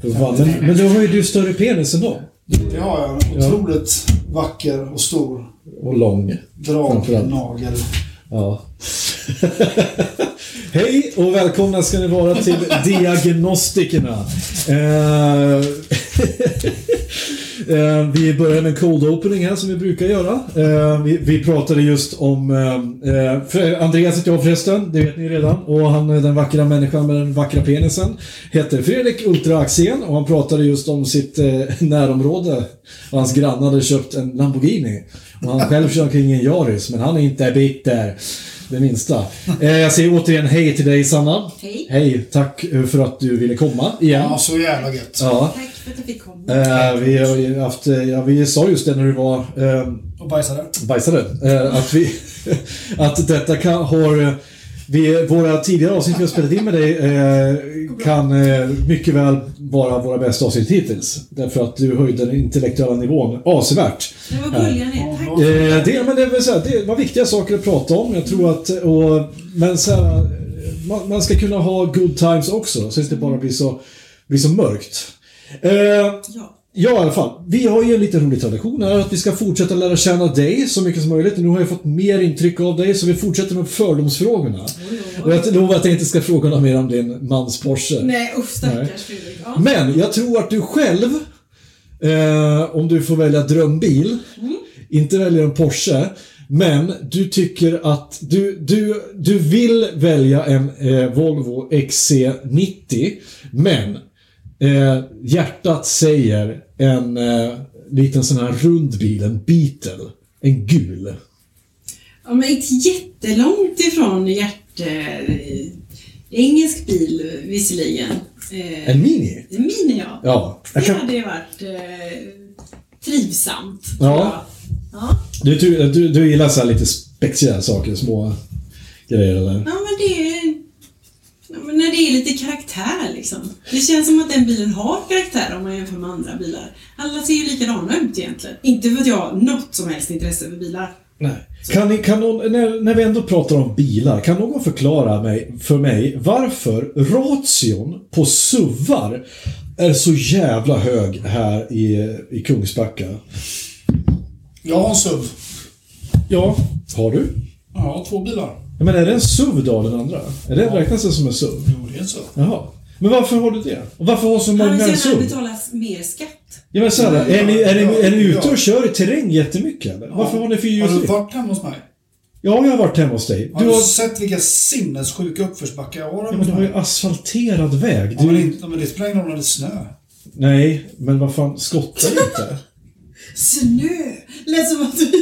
För fan, Men, men då har ju du större penis än dem. Det har jag. Otroligt vacker och stor Och lång. Dragnagel. Ja. Hej och välkomna ska ni vara till Diagnostikerna. Eh, eh, vi börjar med en cold opening här som vi brukar göra. Eh, vi, vi pratade just om Andreas heter jag förresten, det vet ni redan. Och han den vackra människan med den vackra penisen. Heter Fredrik Ultra Axén och han pratade just om sitt närområde. Och hans grannar hade köpt en Lamborghini. Och han själv kör omkring i en Yaris, men han är inte bitter. Det minsta. Eh, jag säger återigen hej till dig Sanna. Hej. Hej, tack eh, för att du ville komma igen. Ja, så jävla gött. Ja. Tack för att jag fick komma. Eh, vi har ju haft, ja, vi sa just det när du var eh, Och bajsade. bajsade. Eh, att, vi, att detta kan, har... Vi, våra tidigare avsnitt vi har spelat in med dig eh, kan eh, mycket väl vara våra bästa avsnitt hittills. Därför att du höjde den intellektuella nivån avsevärt. Det var gulliga ni. Eh, det, men det, så här, det var viktiga saker att prata om. Jag tror att... Och, men så här, man, man ska kunna ha good times också, så att det inte bara blir så, blir så mörkt. Eh, Ja. Ja, i alla fall. Vi har ju en liten rolig tradition här att vi ska fortsätta lära känna dig så mycket som möjligt. Nu har jag fått mer intryck av dig, så vi fortsätter med fördomsfrågorna. Och jag lovar att jag inte ska fråga något mer om din mans Porsche. Nej, usch stackars Fredrik. Ja. Men jag tror att du själv, eh, om du får välja drömbil, inte väljer en Porsche, men du tycker att du, du, du vill välja en eh, Volvo XC90, men eh, hjärtat säger en eh, liten sån här rund bil, en Beetle. En gul. ja, men inte jättelångt ifrån hjärt... eh, Engelsk bil visserligen. Eh, En Mini? En Mini ja. Ja. Det Jag kan, hade ju varit eh, trivsamt. Ja. Ja. du, du, du, gillar så lite spexiga saker, små grejer eller? ja, men det är... Men när det är lite karaktär liksom. Det känns som att den bilen har karaktär om man jämför med andra bilar. Alla ser ju likadana ut egentligen. Inte för att jag har något som helst intresse för bilar. Nej. Kan, ni, kan någon, när, när vi ändå pratar om bilar, kan någon förklara mig, för mig varför ration på SUVar är så jävla hög här i, i Kungsbacka? Jag har en SUV. Ja, har du? Ja, två bilar. Ja, Men är det en SUV då, den andra? Är det, Räknas det som en SUV? Jo, det är en SUV. Jaha. Men varför har du det? Och varför har så Han många en SUV? betala mer skatt. Ja, men så här, är, ni, är, ni, är ni ute Ja. och kör i terräng jättemycket eller? Varför har ni Har du varit hemma hos mig? Ja, jag har varit hemma hos dig. Har Du du, har, sett vilka sinnessjuka uppförsbackar jag har ja, men du har ju asfalterad väg. Ja, men, Du, inte, men det spelar ingen roll när det är snö. nej, men vad fan, skottar inte? Snö! Lät som att vi...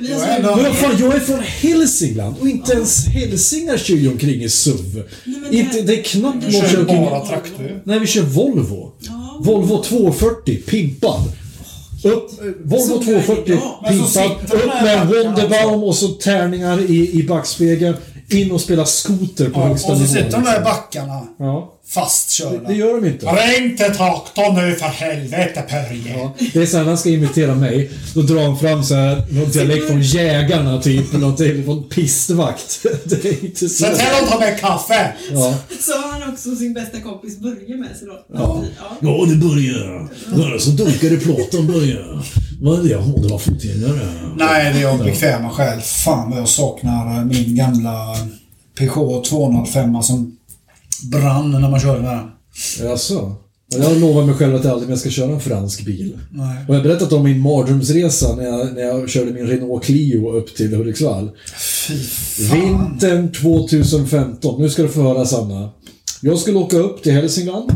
vi har Ja. Men vad fan, jag är från Hälsingland och inte ens hälsingar kör ju omkring i SUV. Nej, det- Inte, det är knappt Jag kör omkring... bara traktor. Nej, vi kör Volvo. Ja. Volvo 240, pimpad. Upp, Volvo Så gör 240, jag. Men så pimpad. Upp med en Wonderbaum och så tärningar i, i backspegeln. In och spela skoter på Ja, och högsta så nivå. sitter de där i liksom. backarna. Ja. Fastkörda. Det gör de inte. Ring till traktorn nu för helvete Börje. Ja, det är så här, när han ska imitera mig, då drar han fram så här, någon dialekt från jägarna typ, något från pistvakt. Det är inte så. Se till att ta med kaffe! Ja. Så har han också sin bästa kompis Börje med sig då. Ja. ja. Ja, det börjar. Bara så dunkar i plåten börjar. Vad är det? Ja, det var fotgängare. Nej, det är jag bekväma själv. Fan vad jag saknar min gamla Peugeot 205 som brann när man körde med den. Jaså? Jag har lovat mig själv att jag aldrig mer ska köra en fransk bil. Nej. Och jag har berättat om min mardrömsresa när jag, när jag körde min Renault Clio upp till Hudiksvall. Fy fan. Vintern 2015. Nu ska du få höra Sanna. Jag skulle åka upp till Hälsingland.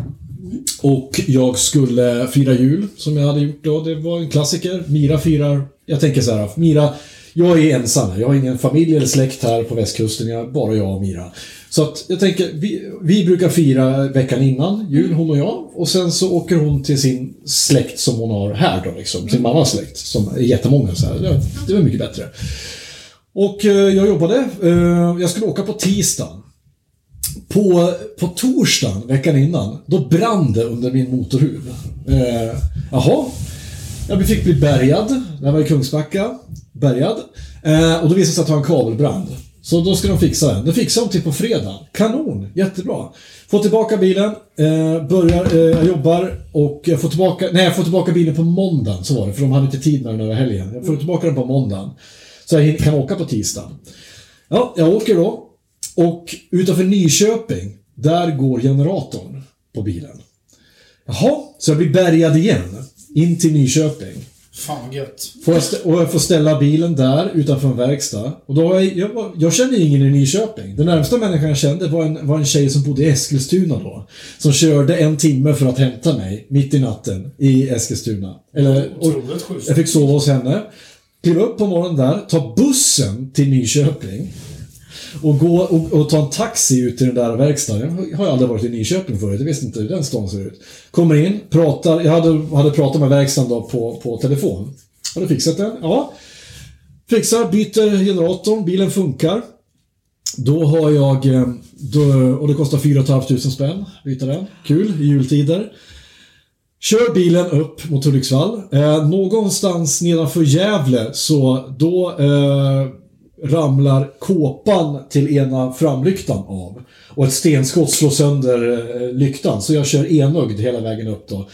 Och jag skulle fira jul, som jag hade gjort då. Det var en klassiker. Mira firar... Jag tänker så här, Mira... Jag är ensam. Jag har ingen familj eller släkt här på västkusten. Jag, bara jag och Mira. Så att jag tänker, vi, vi brukar fira veckan innan jul, hon och jag. Och sen så åker hon till sin släkt som hon har här då liksom. Sin mammas släkt, som är jättemånga så här. Det, det var mycket bättre. Och eh, jag jobbade. Eh, jag skulle åka på tisdagen. På, på torsdagen, veckan innan, då brann det under min motorhuv. Eh, jaha. Jag fick bli bärgad. Det här var i Kungsbacka. Bärgad. Eh, och då visade det sig att det var en kabelbrand. Så då ska de fixa den. Det fixar de till på fredag. Kanon! Jättebra. Får tillbaka bilen. Eh, börjar, eh, jag jobbar och jag får tillbaka... Nej, jag får tillbaka bilen på måndagen. Så var det, för de hade inte tid med den över helgen. Jag får tillbaka den på måndagen. Så jag kan åka på tisdagen. Ja, jag åker då. Och utanför Nyköping, där går generatorn på bilen. Jaha, så jag blir bärgad igen. In till Nyköping. Fan vad gött. Får jag och jag får ställa bilen där utanför en verkstad. Och då jag, jag, jag kände ingen i Nyköping. Den närmsta människan jag kände var en, var en tjej som bodde i Eskilstuna då. Som körde en timme för att hämta mig mitt i natten i Eskilstuna. Eller, och, jag fick sova hos henne. Kliva upp på morgonen där, ta bussen till Nyköping. Och gå och, och ta en taxi ut till den där verkstaden. Jag har ju aldrig varit i Nyköping förut, jag visste inte hur den stan ser ut. Kommer in, pratar, jag hade, hade pratat med verkstaden då på, på telefon. du fixat den, ja. Fixar, byter generatorn, bilen funkar. Då har jag, eh, då, och det kostar 4 500 spänn, byta den. Kul, i jultider. Kör bilen upp mot Hudiksvall. Eh, någonstans nedanför Gävle så då eh, ramlar kåpan till ena framlyktan av. Och ett stenskott slår sönder eh, lyktan. Så jag kör enögd hela vägen upp då.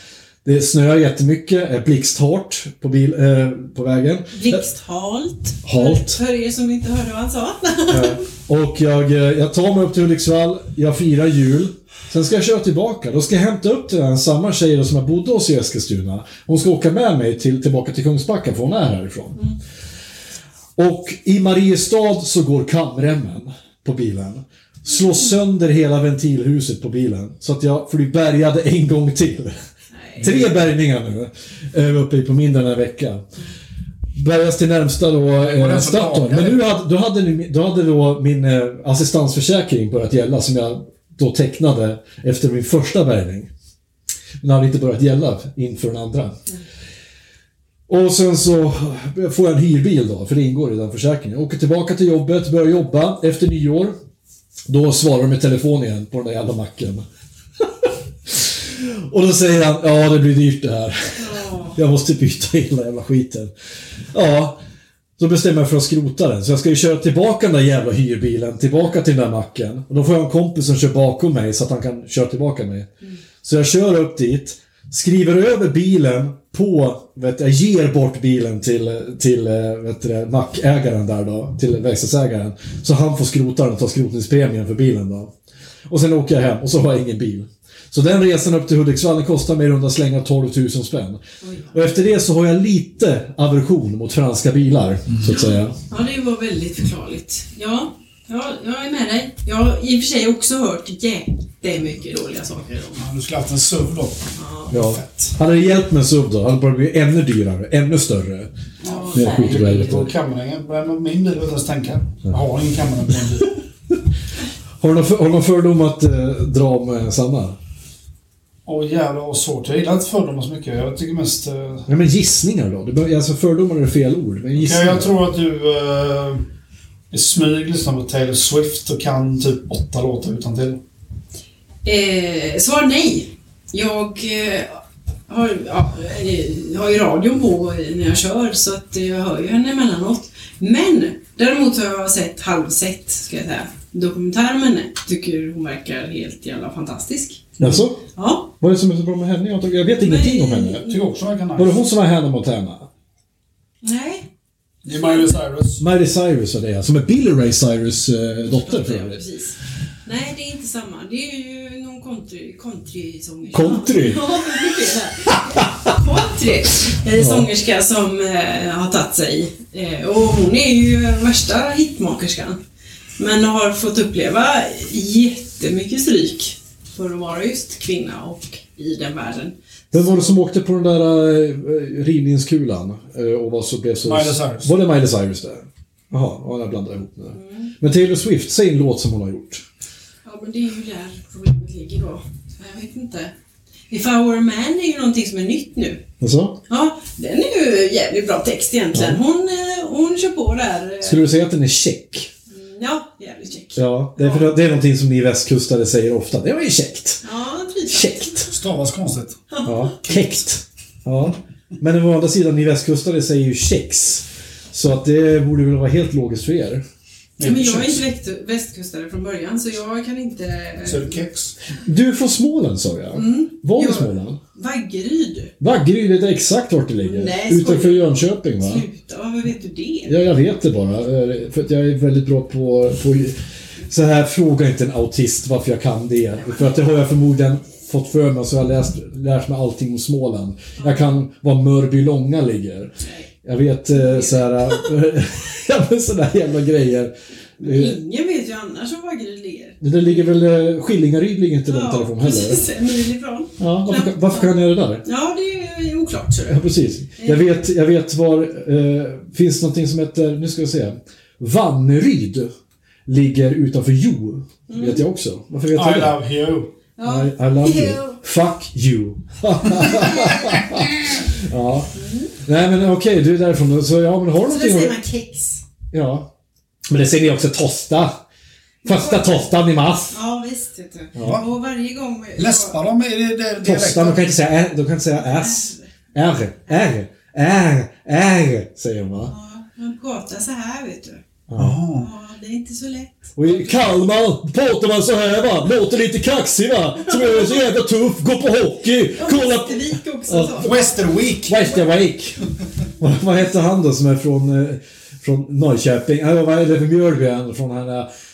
Det snöar jättemycket, är blixthårt på, bil, eh, på vägen. Blixthalt. Halt. För er som inte hörde vad han sa. Och jag, eh, jag tar mig upp till Hudiksvall, jag firar jul. Sen ska jag köra tillbaka. Då ska jag hämta upp till den samma tjej som jag bodde hos i Eskilstuna. Hon ska åka med mig till, tillbaka till Kungsbacka för hon är härifrån. Och i Mariestad så går kamremmen på bilen. Slår sönder hela ventilhuset på bilen. Så att jag får bli bärgad en gång till. Tre bärgningar nu. Vi uppe i på mindre än en vecka. Bärgas till närmsta då, eh, Statoil. Men nu hade, då hade, då hade då min eh, assistansförsäkring börjat gälla som jag då tecknade efter min första bärgning. Den hade inte börjat gälla inför den andra. Och sen så får jag en hyrbil då, för det ingår i den försäkringen. Jag åker tillbaka till jobbet, börjar jobba efter nyår. Då svarar de i telefon igen på den där jävla macken. Och då säger han, ja det blir dyrt det här. Jag måste byta hela jävla skiten. Ja, då bestämmer jag för att skrota den. Så jag ska ju köra tillbaka den där jävla hyrbilen, tillbaka till den där macken. Och då får jag en kompis som kör bakom mig så att han kan köra tillbaka mig. Så jag kör upp dit, skriver över bilen på, vet jag, ger bort bilen till, till vet du, mackägaren där då, till verkstadsägaren. Så han får skrota den och ta skrotningspremien för bilen då. Och sen åker jag hem och så har jag ingen bil. Så den resan upp till Hudiksvall kostar mig i runda slängar 12 000 spänn. Och efter det så har jag lite aversion mot franska bilar, så att säga. Ja, det var väldigt förklarligt. Ja, ja jag är med dig. Jag har i och för sig också hört jättemycket dåliga saker om. Ja, du skulle haft en SUV då. Ja. Fett. Hade det hjälpt med en SUV då, hade det bara blivit ännu dyrare, ännu större. Ja, är fan, skit i det blir helvete. på kammaren. Men Min bil vill jag inte ens tänka. Jag har ingen kammare på min bil. Har du någon, för, har du någon fördom att eh, dra med Sanna? Åh jävlar vad svårt. Jag gillar inte fördomar så mycket. Jag tycker mest... eh, Nej men gissningar då? Det, bör- alltså fördomar är fel ord, men Ja, gissningar. jag tror att du uh, i smyg lyssnar på Taylor Swift och kan typ åtta låtar utan till. Eh, svar nej. Jag eh, har, ja, eh, har ju radion på när jag kör så att jag hör ju henne emellanåt. Men däremot har jag sett halvsett, ska jag säga, dokumentär om henne. Tycker hon verkar helt jävla fantastisk. Jaså? Ja. Vad är det som är så bra med henne? Jag, vet ingenting om henne. Jag tycker också verkar Var det nice. hon som var Hannah Montana? Nej. Det är Miley Cyrus. Miley Cyrus var det, som är Billy Ray Cyrus eh, dotter för övrigt. precis. Nej, det är inte samma. Det är ju någon country, country-sångerska. Country? Ja, det är här. Country. Eh, Sångerska som eh, har tagit sig. Eh, och hon är ju värsta hitmakerskan. Men har fått uppleva jättemycket stryk för att vara just kvinna och i den världen. Vem var det som åkte på den där uh, rivningskulan eh, och var så, blev så... Miley Cyrus. Var det Miley Cyrus där? Jaha, ja, jag blandar ihop nu. Men Taylor Swift, säg en låt som hon har gjort. Ja, men det är ju där problemet ligger då. Jag vet inte. If I were a man är ju någonting som är nytt nu. Alltså? Ja, den är ju jävligt bra text egentligen. Hon, eh, hon kör på där. Skulle du säga att den är check? Ja, jävligt check. Ja, det är, för, det är någonting som ni västkustare säger ofta. Det var ju käckt. Ja, trivsamt. Käckt. Stavas konstigt. Ja, käckt. Ja. Men å andra sidan, ni västkustare säger ju kex. Så att det borde väl vara helt logiskt för er. Ja, men jag är inte väst- västkustare från början så jag kan inte... Så är det kex. Du är från Småland sa jag. Var i. Småland? Vaggeryd. Vaggeryd vet jag exakt vart det ligger. Nej, Utanför. Jönköping va? Sluta, varför vet du det? Ja, jag vet det bara. Eh, För att jag är väldigt bra på... på så här, fråga inte en autist varför jag kan det. För att det har jag förmodligen fått för mig, så jag har läst, lärt mig allting om Småland. Jag kan var Mörby Långa ligger. Jag vet eh, så här... ja, men sådana här jävla grejer. Eh, Ingen vet ju annars var Vaggeryd ligger. Det ligger väl... eh, Skillingaryd ligger inte långt därifrån heller. precis. En mil ifrån. Ja, varför, varför kan jag det där? Ja, det är oklart, Ja, precis. Jag vet, jag vet var... Eh, finns någonting som heter... Nu ska vi se. Vanneryd ligger utanför Jo. Vet jag också. Varför vet jag I det? love you. Ja. I, I love you. Ew. Fuck you. ja. Nej men okej, du är därifrån. Så ja, men har du Så det någonting... säger man kex. Ja. Men det säger ni också tosta. Första tostan i mars. Ja, visst. Vet du. Ja. Och varje gång... Läspar de? Är det, det Tostan, dialekten? de kan inte säga Ä, de kan inte säga S. R, R, R, R, säger de va? Ja, man pratar så här, vet du. Ja, det är inte så lätt. Och i Kalmar pratar man så här va, låter lite kaxig va. Som är så jävla tuff, går på hockey, Och kolla på... Västervik också Ja. så. Westerweek. Westerwijk. vad, vad heter han då som är från, eh, från Norrköping? Ja, vad är det för Mjölby han från han?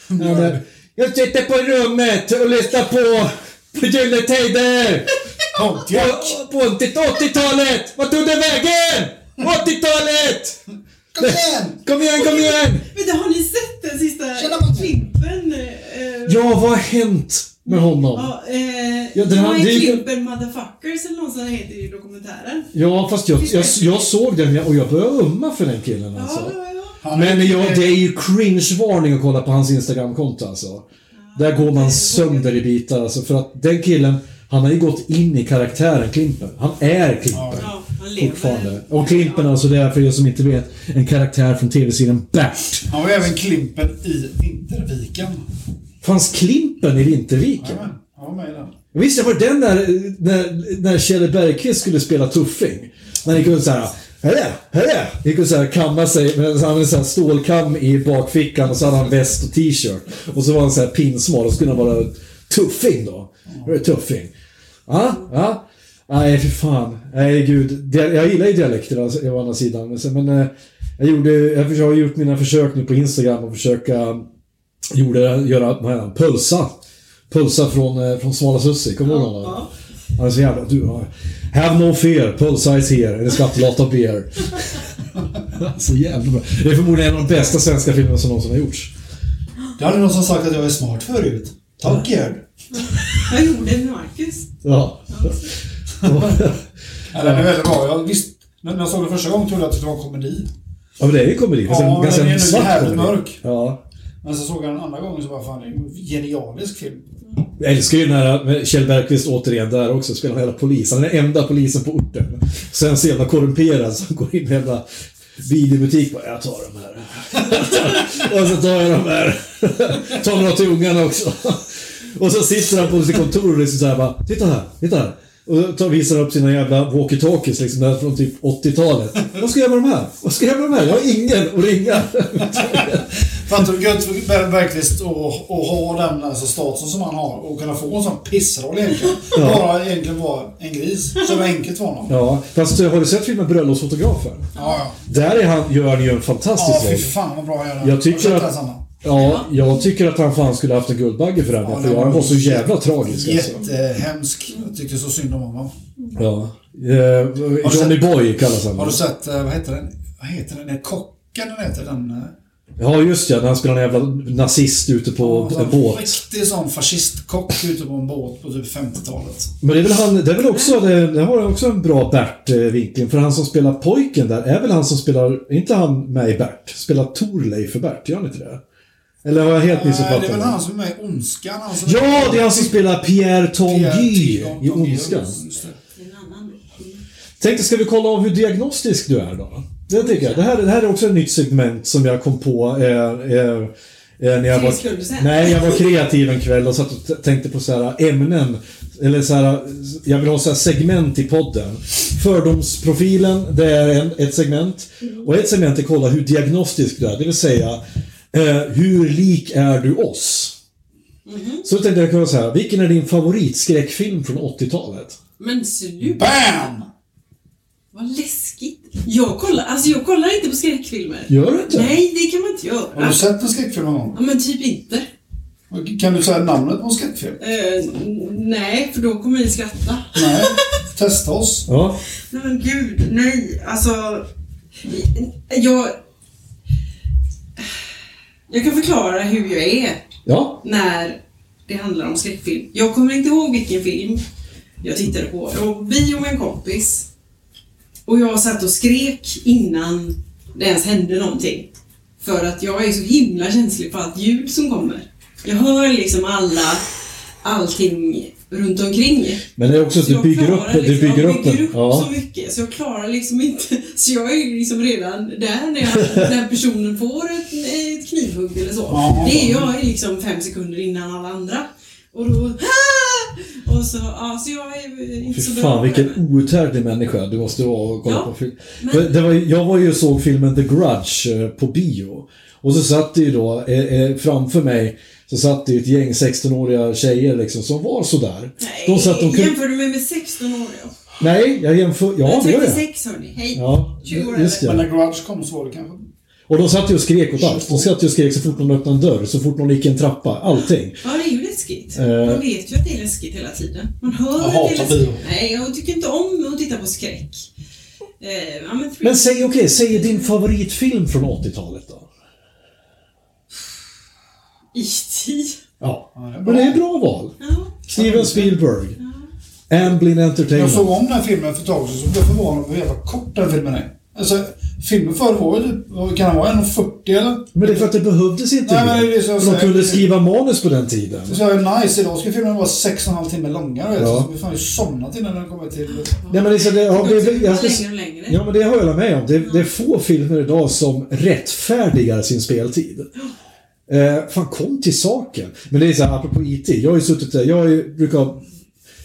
Han är, Jag sitter på rummet och lyssnar på, på Gyllene Tider. Pontiac. På, på 80-talet! Vart tog det vägen? 80-talet! Kom igen! Kom igen, kom igen! Men det, har sista. Klimpen? Eh, Ja, vad har hänt med honom? Ja, eh, Ja, den här- det är Klimpen Motherfuckers eller något sånt heter i dokumentären. Ja, fast jag, jag, jag såg den och jag började umma för den killen Ja, alltså. ja, Men ja, det är ju cringe-varning att kolla på hans Instagram-konto alltså. Där går man sönder i bitar alltså. För att den killen, han har ju gått in i karaktären Klimpen. Han är Klimpen. Ja, lever. Fortfarande. Och Klimpen alltså, det är för er som inte vet, en karaktär från tv-serien Bert. Han var även Klimpen i Vinterviken. Fanns Klimpen i Vinterviken? Jajamän, han var med i den. Visst, det var den där när, när Kjell Bergqvist skulle spela tuffing. När han gick runt såhär Hörru, hörru! Gick och såhär kamma sig med han hade en här stålkam i bakfickan och så hade han väst och t-shirt. Och så var han såhär pinsmal och så skulle han vara tuffing då. Hörru, tuffing. Ja, ja. Nej, för fan. Nej, gud. Jag gillar ju dialekter alltså, å andra sidan. Men, eh, jag, gjorde, jag har gjort mina försök nu på Instagram och försöka gjorde, göra han, pulsa. Pulsa från, eh, från Smala Sussi. Kommer du ihåg honom? Ja. Han är så jävla... Du, have no fear, pulsa is here. Lot of beer. så jävla bra. Det är förmodligen en av de bästa svenska filmerna som någonsin har gjorts. Det hade någon som sagt att jag är smart förut. Tack Gerd. Jag gjorde det med Marcus. Ja. Ja, den är väldigt bra. Jag visst, när jag såg den första gången trodde jag att det var en komedi. ja, men det är ju komedi. Ja, en ganska den är svart jävligt mörk. Ja. Men så såg jag den andra gången så var fan det är en genialisk film. Jag älskar ju den här med Kjell Bergqvist återigen där också. Spelar en jävla polis. Han är den enda polisen på orten. Sen så jävla korrumperad så han går in i en jävla videobutik bara, jag tar de här. och så tar jag de här. tar några till ungarna också. Och så sitter han på sitt kontor och liksom såhär bara Titta här, titta här. Och tar, visar upp sina jävla walkie-talkies liksom där från typ 80-talet. Vad ska jag göra med de här? Vad ska jag göra med de här? Jag har ingen att ringa. Fattar du gött för Bergqvist att ha den alltså, statusen som han har och kunna få en sån pissroll egentligen. Bara egentligen vara en gris. Så det var enkelt för honom. Ja, fast har du sett filmen Bröllopsfotografen? Ja, ja. Där är han, gör han ju en Ja, fantastisk fy roll. fan vad bra jag gör Jag tycker sett att- den? Ja, jag tycker att han fan skulle haft en Guldbagge för den. Ja, för den han var så jävla tragisk alltså. Jättehemsk. Jag tyckte så synd om honom. Ja. Eh, Johnny Boy kallas han. Har du sett, eh, vad heter den? Vad heter den? Är Kocken den heter? Den... eh, Ja, just det. När han spelar en jävla nazist ute på ja, en båt. Riktig sån fascistkock ute på en båt på typ 50-talet. Men det är väl han, det är väl också, det, det har också en bra Bert-vinkling. För han som spelar pojken där är väl han som spelar, inte han med i Bert? Spelar Torleif för Bert, gör han inte det? Eller har jag helt missuppfattat det är väl han som är med i Ondskan. Han som Ja, det är han som spelar Pierre Tanguy Pierre i Ondskan. Tänkte, ska vi kolla av hur diagnostisk du är då? Det tycker jag. Det här, det här är också ett nytt segment som jag kom på eh, eh, eh, när jag var. Nej, jag var kreativ en kväll och satt och tänkte på så här ämnen. Eller så här, jag vill ha så här segment i podden. Fördomsprofilen, det är en, ett segment. Och ett segment är kolla hur diagnostisk du är. Det vill säga, eh, hur lik är du oss? Så då tänkte jag kunna säga, vilken är din favoritskräckfilm från 80-talet? Men sluta. BAM! Vad läskigt. Jag kollar, alltså jag kollar inte på skräckfilmer. Gör du inte? Nej, det kan man inte Har göra. du sett en skräckfilm någon gång? Ja, men typ inte. Kan du säga namnet på en skräckfilm? Eh, nej, för då kommer ni skratta. Nej. Testa oss. Ja. Nej men gud, nej. Alltså, jag... Jag kan förklara hur jag är Ja. när det handlar om skräckfilm. Jag kommer inte ihåg vilken film jag tittade på. Jag var bio med en kompis. Och jag satt och skrek innan det ens hände någonting. För att jag är så himla känslig för allt ljud som kommer. Jag hör liksom alla, allting runt omkring. Men det är också att du bygger upp, klarar du liksom, bygger upp bygger upp Ja. så mycket så jag klarar liksom inte... Så jag är liksom redan där när, jag, när personen får ett, ett knivhugg eller så. Ja. Det är jag liksom fem sekunder innan alla andra. Och då... "Ah!" Och så, ja, så jag är inte Fy så bra fan på vilken outhärdlig människa du måste vara och kolla Ja, på film. men- var, jag var ju och såg filmen The Grudge eh, på bio. Och så satt det ju då, eh, eh, framför mig, så satt det ju ett gäng 16-åriga tjejer liksom som var sådär. Nej, De satt, de kunde, jämför du mig med 16 år? Ja. nej, jag jämför, ja jag det gör jag. 36 hörni, hej. Ja, 20 år just Men när Grudge kom så var det kanske... Och de satt ju och skrek åt allt. De satt ju och skrek så fort någon öppnade en dörr, så fort någon gick en trappa, allting. Ja, det är ju läskigt. Eh. Man vet ju att det är läskigt hela tiden. Man hör Jag att det är läskigt. bio. Nej, jag tycker inte om att titta på skräck. Eh, ja, men, Men säg, okej, säg din favoritfilm från 80-talet då. E.T. Ja. Ja, det är Men bra. det är bra val. Ja. Steven Spielberg. Amblin Jag Entertainment. såg om den här filmen för ett tag sedan så blev jag förvånad över hur jävla kort den filmen är. Alltså, filmen förr var ju typ, kan den vara, 1,40 eller? Men det är för att det behövdes inte Nej, men det är det jag För de säger. kunde skriva manus på den tiden. Så jag är nice, idag ska filmen vara 6,5 timmar långa. Ja. Så vi fan ju somnat innan den kommer till... Nej, men det, är så- det, ja, Det det, det, jag längre och längre. ja, men det har jag med om. Det, det är få filmer idag som rättfärdigar sin speltid. Eh, fan, kom till saken. Men det är så här, apropå IT. Jag har ju suttit där, jag ju, brukar...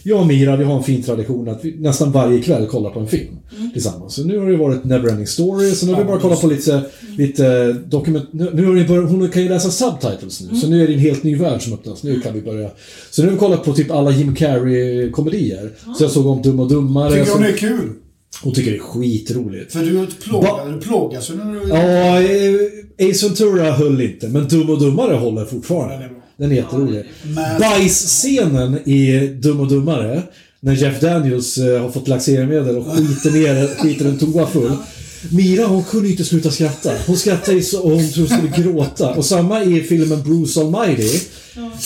Jag och Mira, vi har en fin tradition att vi nästan varje kväll kollar på en film tillsammans. Så nu har det varit Neverending Story, så nu har vi bara kollat på lite, lite dokument... Nu nu har börjat, hon kan ju läsa subtitles nu, så nu är det en helt ny värld som öppnas. Nu kan vi börja... Så nu har vi kollat på typ alla Jim Carrey-komedier. Så jag såg om Dum och Dummare. Tycker hon är kul? Hon tycker det är skitroligt. För du, plågas ju när du... Ja, eh, Ace Ventura höll inte, men Dum och Dummare håller fortfarande. Den är jätterolig. Men- Bajsscenen i Dum och Dummare, när Jeff Daniels eh, har fått laxeringsmedel och skiter ner skiter en toa full. Mira hon kunde inte sluta skratta. Hon skrattade så och hon tror hon skulle gråta. Och samma i filmen Bruce Almighty,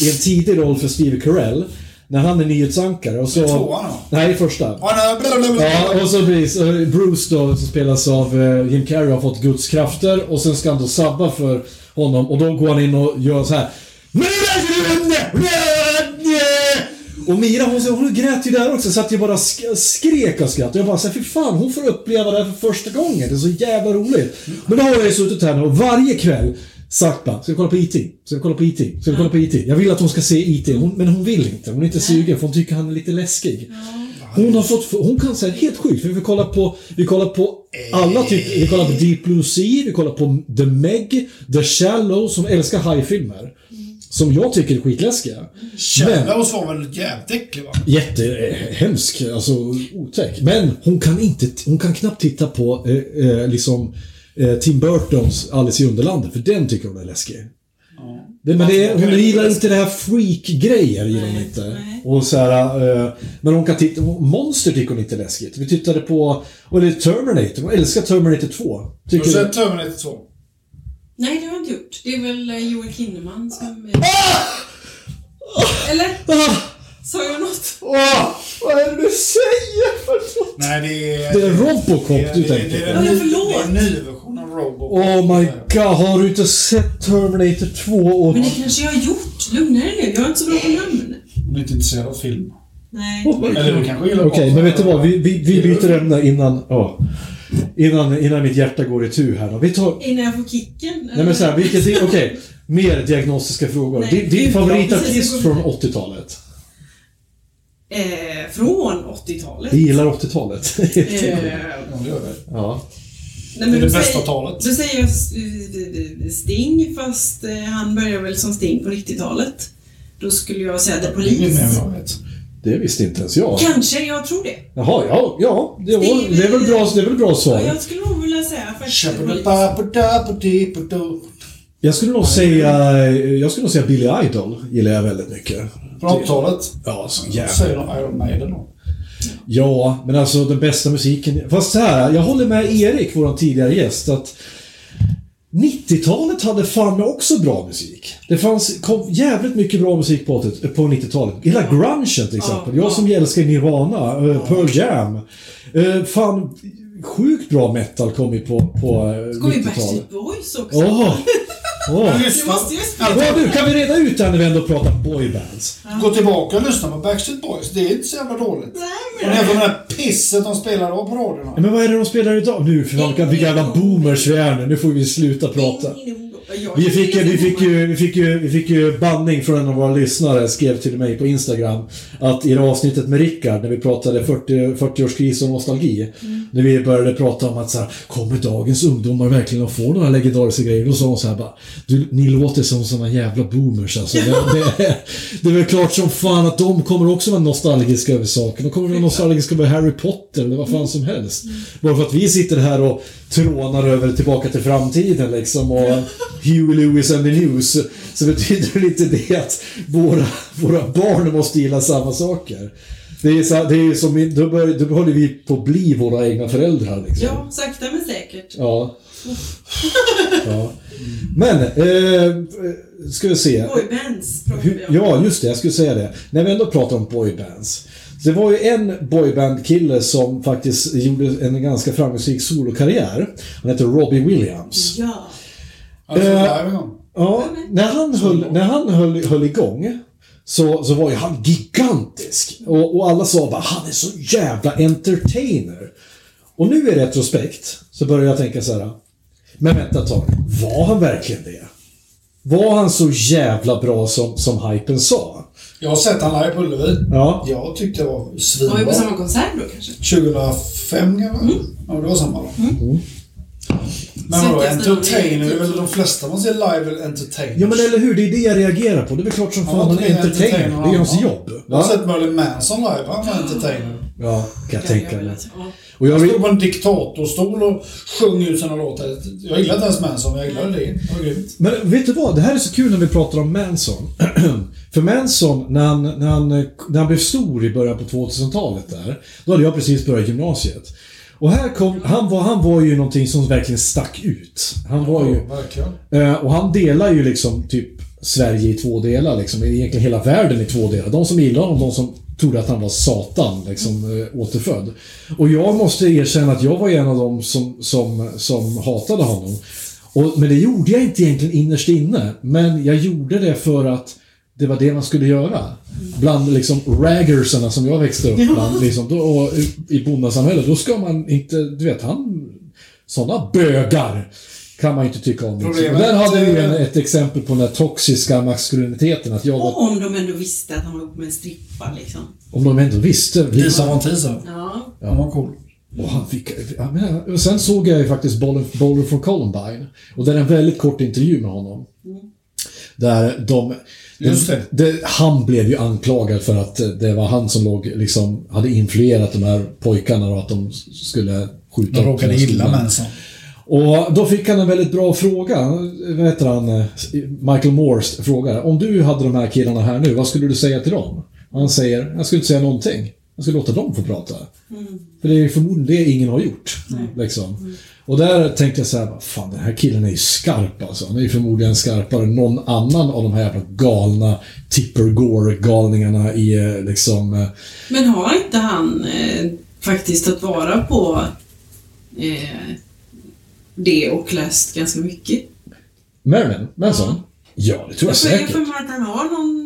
i en tidig roll för Steve Carell, när han är nyhetsankare och så... Tvåan, va? Nej, första. Ja, och så precis. Bruce då, som spelas av eh, Jim Carrey, har fått Guds krafter och sen ska han då sabba för honom och då går han in och gör så här. Och Mira hon, hon grät ju där också, så att jag bara sk- skrek av skratt. Och jag bara såhär, fy fan, hon får uppleva det här för första gången. Det är så jävla roligt. Men då har jag ju suttit här nu och varje kväll sagt bara, ska vi kolla på IT? Ska vi kolla på IT? Ska vi kolla på IT? Jag vill att hon ska se IT, hon, men hon vill inte. Hon är inte sugen för hon tycker han är lite läskig. Hon har fått, hon kan säga helt sjukt, för vi kollar på, vi kollar på alla typer, vi kollar på Deep Blue Sea, vi kollar på The Meg, The Shallow, som älskar hajfilmer. Som jag tycker är skitläskiga. Men, Shallows var väl jävligt äcklig va? jättehemsk, alltså otäck. Men hon kan inte, hon kan knappt titta på eh, eh, liksom eh, Tim Burtons Alice i Underlandet, för den tycker hon är läskig. Det, men det, är- hon gillar inte det här freak-grejer, gillar hon inte. nej. Och så här, eh, men hon kan titta, Monster tycker hon inte är läskigt. Vi tittade på, och det är Terminator, hon älskar Terminator 2. Har du Tycker sett Terminator 2? Nej, det har jag inte gjort. Det är väl eh, Joel Kinnaman som... eh, Eller? Ah! Sa jag något? Åh, vad är det du säger för något? Nej, det är... Det är Robocop det du det tänker det på. är en Ja, ny- förlåt. Det är en ny version av Robocop. Oh my god, har du inte sett Terminator 2? Och... Men det kanske jag har gjort. Lugna dig nu. Jag är inte så bra på namn. Hon är inte intresserad av film. Nej. Eller du kanske gillar Okej, Robocop. men vet du vad? Vi, vi, vi byter ämne innan, ja. innan, innan mitt hjärta går i tur här då. Vi tar... Innan jag får kicken. Nej men såhär, vilket... Okej. Mer diagnostiska frågor. Nej, Din, din favoritartist från går- 80-talet? Eh, från 80-talet. Vi gillar 80-talet. Eh, Ja, det gör det. ja. nej, Det är det bästa säger- talet. Då säger jag eh, Sting, fast eh, han började väl som Sting på 90-talet. Då skulle jag säga The Police. Det visste inte ens jag. Kanske, jag tror det. Jaha, ja, ja. Det, var, Sting- det är väl bra, det är väl bra Ja, svar. jag skulle nog vilja säga faktiskt. Jag skulle nog säga... Jag skulle nog säga Billy Idol gillar jag väldigt mycket. På 80-talet. Ja, så jävla säger de Iron Maiden då. Ja, men alltså den bästa musiken... Fast så här, jag håller med Erik, vår tidigare gäst, att 90-talet hade fan med också bra musik. Det fanns, kom jävligt mycket bra musik på, 80 på 90-talet. Hela grungen till exempel. Jag som älskar Nirvana, eh, Pearl Jam. Eh, fan, sjukt bra metal kom ju på, på eh, Kommer ju 90-talet. Backstreet Boys också. Åh! Åh! Du måste ju spela. Ja, du, kan vi reda ut det här när vi ändå pratar boybands? Gå tillbaka och lyssna på Backstreet Boys. Det är inte så jävla dåligt. Nej, Och men... det här pisset de spelar av på radiorna. Men vad är det de spelar idag? Nu, för vilka jävla boomers vi är nu. Nu får vi sluta prata. Vi fick, vi, fick ju, vi, fick ju, vi fick ju banning från en av våra lyssnare, skrev till mig på Instagram, att i det avsnittet med Rickard, när vi pratade 40, 40-årskris och nostalgi, när vi började prata om att så här, kommer dagens ungdomar verkligen att få några legendariska grejer? Då sa hon så här bara, du, ni låter som såna jävla boomers alltså. Det, det, det är väl klart som fan att de kommer också vara nostalgiska över saker. De kommer vara nostalgiska över Harry Potter eller vad fan som helst. Bara för att vi sitter här och trånar över Tillbaka till framtiden liksom och Huey Lewis and the News. Så betyder väl inte det att våra, våra barn måste gilla samma saker. Det är, så, det är som, då, bör, då håller vi på att bli våra egna föräldrar liksom. Ja, sakta men säkert. Ja. ja. Men, eh, ska vi se. Boybands pratar vi om. ja, just det. Jag skulle säga det. När vi ändå pratar om boybands. Det var ju en boyband-kille som faktiskt gjorde en ganska framgångsrik solokarriär. Han heter Robbie Williams. Ja. Alltså, Eh. Ja, när han höll, när han höll, höll igång så, så var ju han gigantisk. Och, och alla sa bara han är så jävla entertainer. Och nu i retrospekt så börjar jag tänka så här. Men vänta ett tag, var han verkligen det? Var han så jävla bra som, som hypen sa? Jag har sett han live på Ullevi. Ja. Jag tyckte det var Var vi på svinbra. samma konsert då kanske? 2005 kanske? Ja, det var samma då. Men vadå, entertainer är väl de flesta man ser live är entertainers? Ja men eller hur, det är det jag reagerar på. Det är väl klart som fan han är är entertainer. Det är ju hans jobb. Jag har sett Merlin Manson live. Han var entertainer. Ja, kan jag tänka mig. Och jag stod på en diktatorstol och sjöng ut sina låtar. Jag gillade inte ens Manson, jag gillade det. Det. Men vet du vad? Det här är så kul när vi pratar om Manson. För Manson, när han, när, han, när han blev stor i början på 2000-talet där, då hade jag precis börjat gymnasiet. Och här kom, han var, han var ju någonting som verkligen stack ut. Han var ju... Eh, och han delar ju liksom typ Sverige i två delar, liksom. Egentligen hela världen i två delar. De som gillade honom, de som trodde att han var Satan, liksom eh, återfödd. Och jag måste erkänna att jag var en av dem som, som, som hatade honom. Och, men det gjorde jag inte egentligen innerst inne. Men jag gjorde det för att det var det man skulle göra. Bland liksom raggersarna som jag växte upp bland, liksom, då, och i- bondesamhället, då ska man inte, du vet, han... Sådana bögar kan man ju inte tycka om. Liksom. Där hade vi en, ett exempel på den här toxiska maskuliniteten. Att jag var, Och om de ändå visste att han var ihop med en strippa liksom. om de ändå visste. Lisa von Teese. Ja. Han var cool. Och, han fick, jag menar, och sen såg jag ju faktiskt Boulder for Columbine. Och det är en väldigt kort intervju med honom. Där de... Just det. det. Han blev ju anklagad för att det var han som låg, liksom, hade influerat de här pojkarna och att de skulle skjuta De råkade illa skolan. Manson. Och då fick han en väldigt bra fråga. Vad heter han? Michael Morse frågar. Om du hade de här killarna här nu, vad skulle du säga till dem? Han säger, jag skulle inte säga någonting. Jag skulle låta dem få prata. För det är förmodligen det ingen har gjort. Liksom. Och där tänkte jag så här, "Vad fan den här killen är ju skarp alltså. Han är ju förmodligen skarpare än någon annan av de här jävla galna Tipper Gore-galningarna i eh, liksom... eh, Men har inte han eh, faktiskt tagit vara på eh, det och läst ganska mycket? Marilyn Manson? Ja, det tror jag Jag får- jag säkert. får mig att han har någon...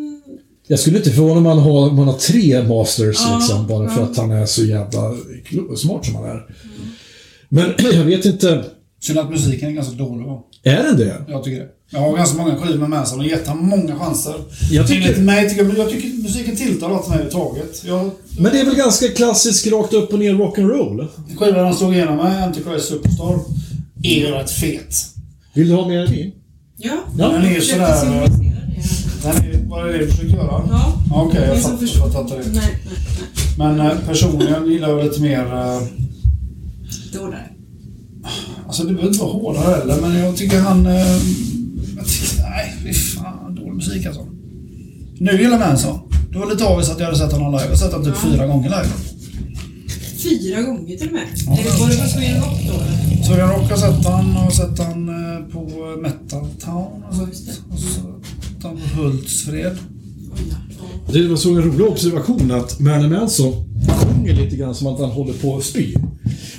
Jag skulle inte förvåna mig om man har, om har tre masters Ja, liksom, bara för ja. att han är så jävla smart som han är. Men jag vet inte, Synd att musiken är ganska dålig va? är den det? Jag tycker det. Jag har ganska många skivor med Manson och gett honom många chanser. Jag tycker- Enligt mig tycker jag, jag tycker musiken tilltalar mig överhuvudtaget. Jag, Men det är väl ganska klassisk rakt upp och ner rock'n'roll? skivan han slog igenom med, Antichrist Superstar, är ju rätt fet. Vill du ha mer vin? Ja, Ja. Den är sådär... det. Den vad är det du försöker göra? Ja. Okej, jag Ingen som fattar, det. Nej, nej, nej. Men eh, personligen gillar jag lite mer... eh, Då där. Alltså det behöver inte vara hårdare heller, men jag tycker han... Eh, jag tycker, nej, fy fan. Dålig musik alltså. Nu gillar Manson. Det var lite avis att jag hade sett honom live. Jag har sett honom typ Ja. fyra gånger live. Fyra gånger till och med. Ja. Det var det på Sweden Rock då eller? Så jag har sett han och sett han eh, på Metal Town. Och det. så på Hultsfred. Det var så en rolig observation att Marilyn Manson sjunger lite grann som att han håller på att spy.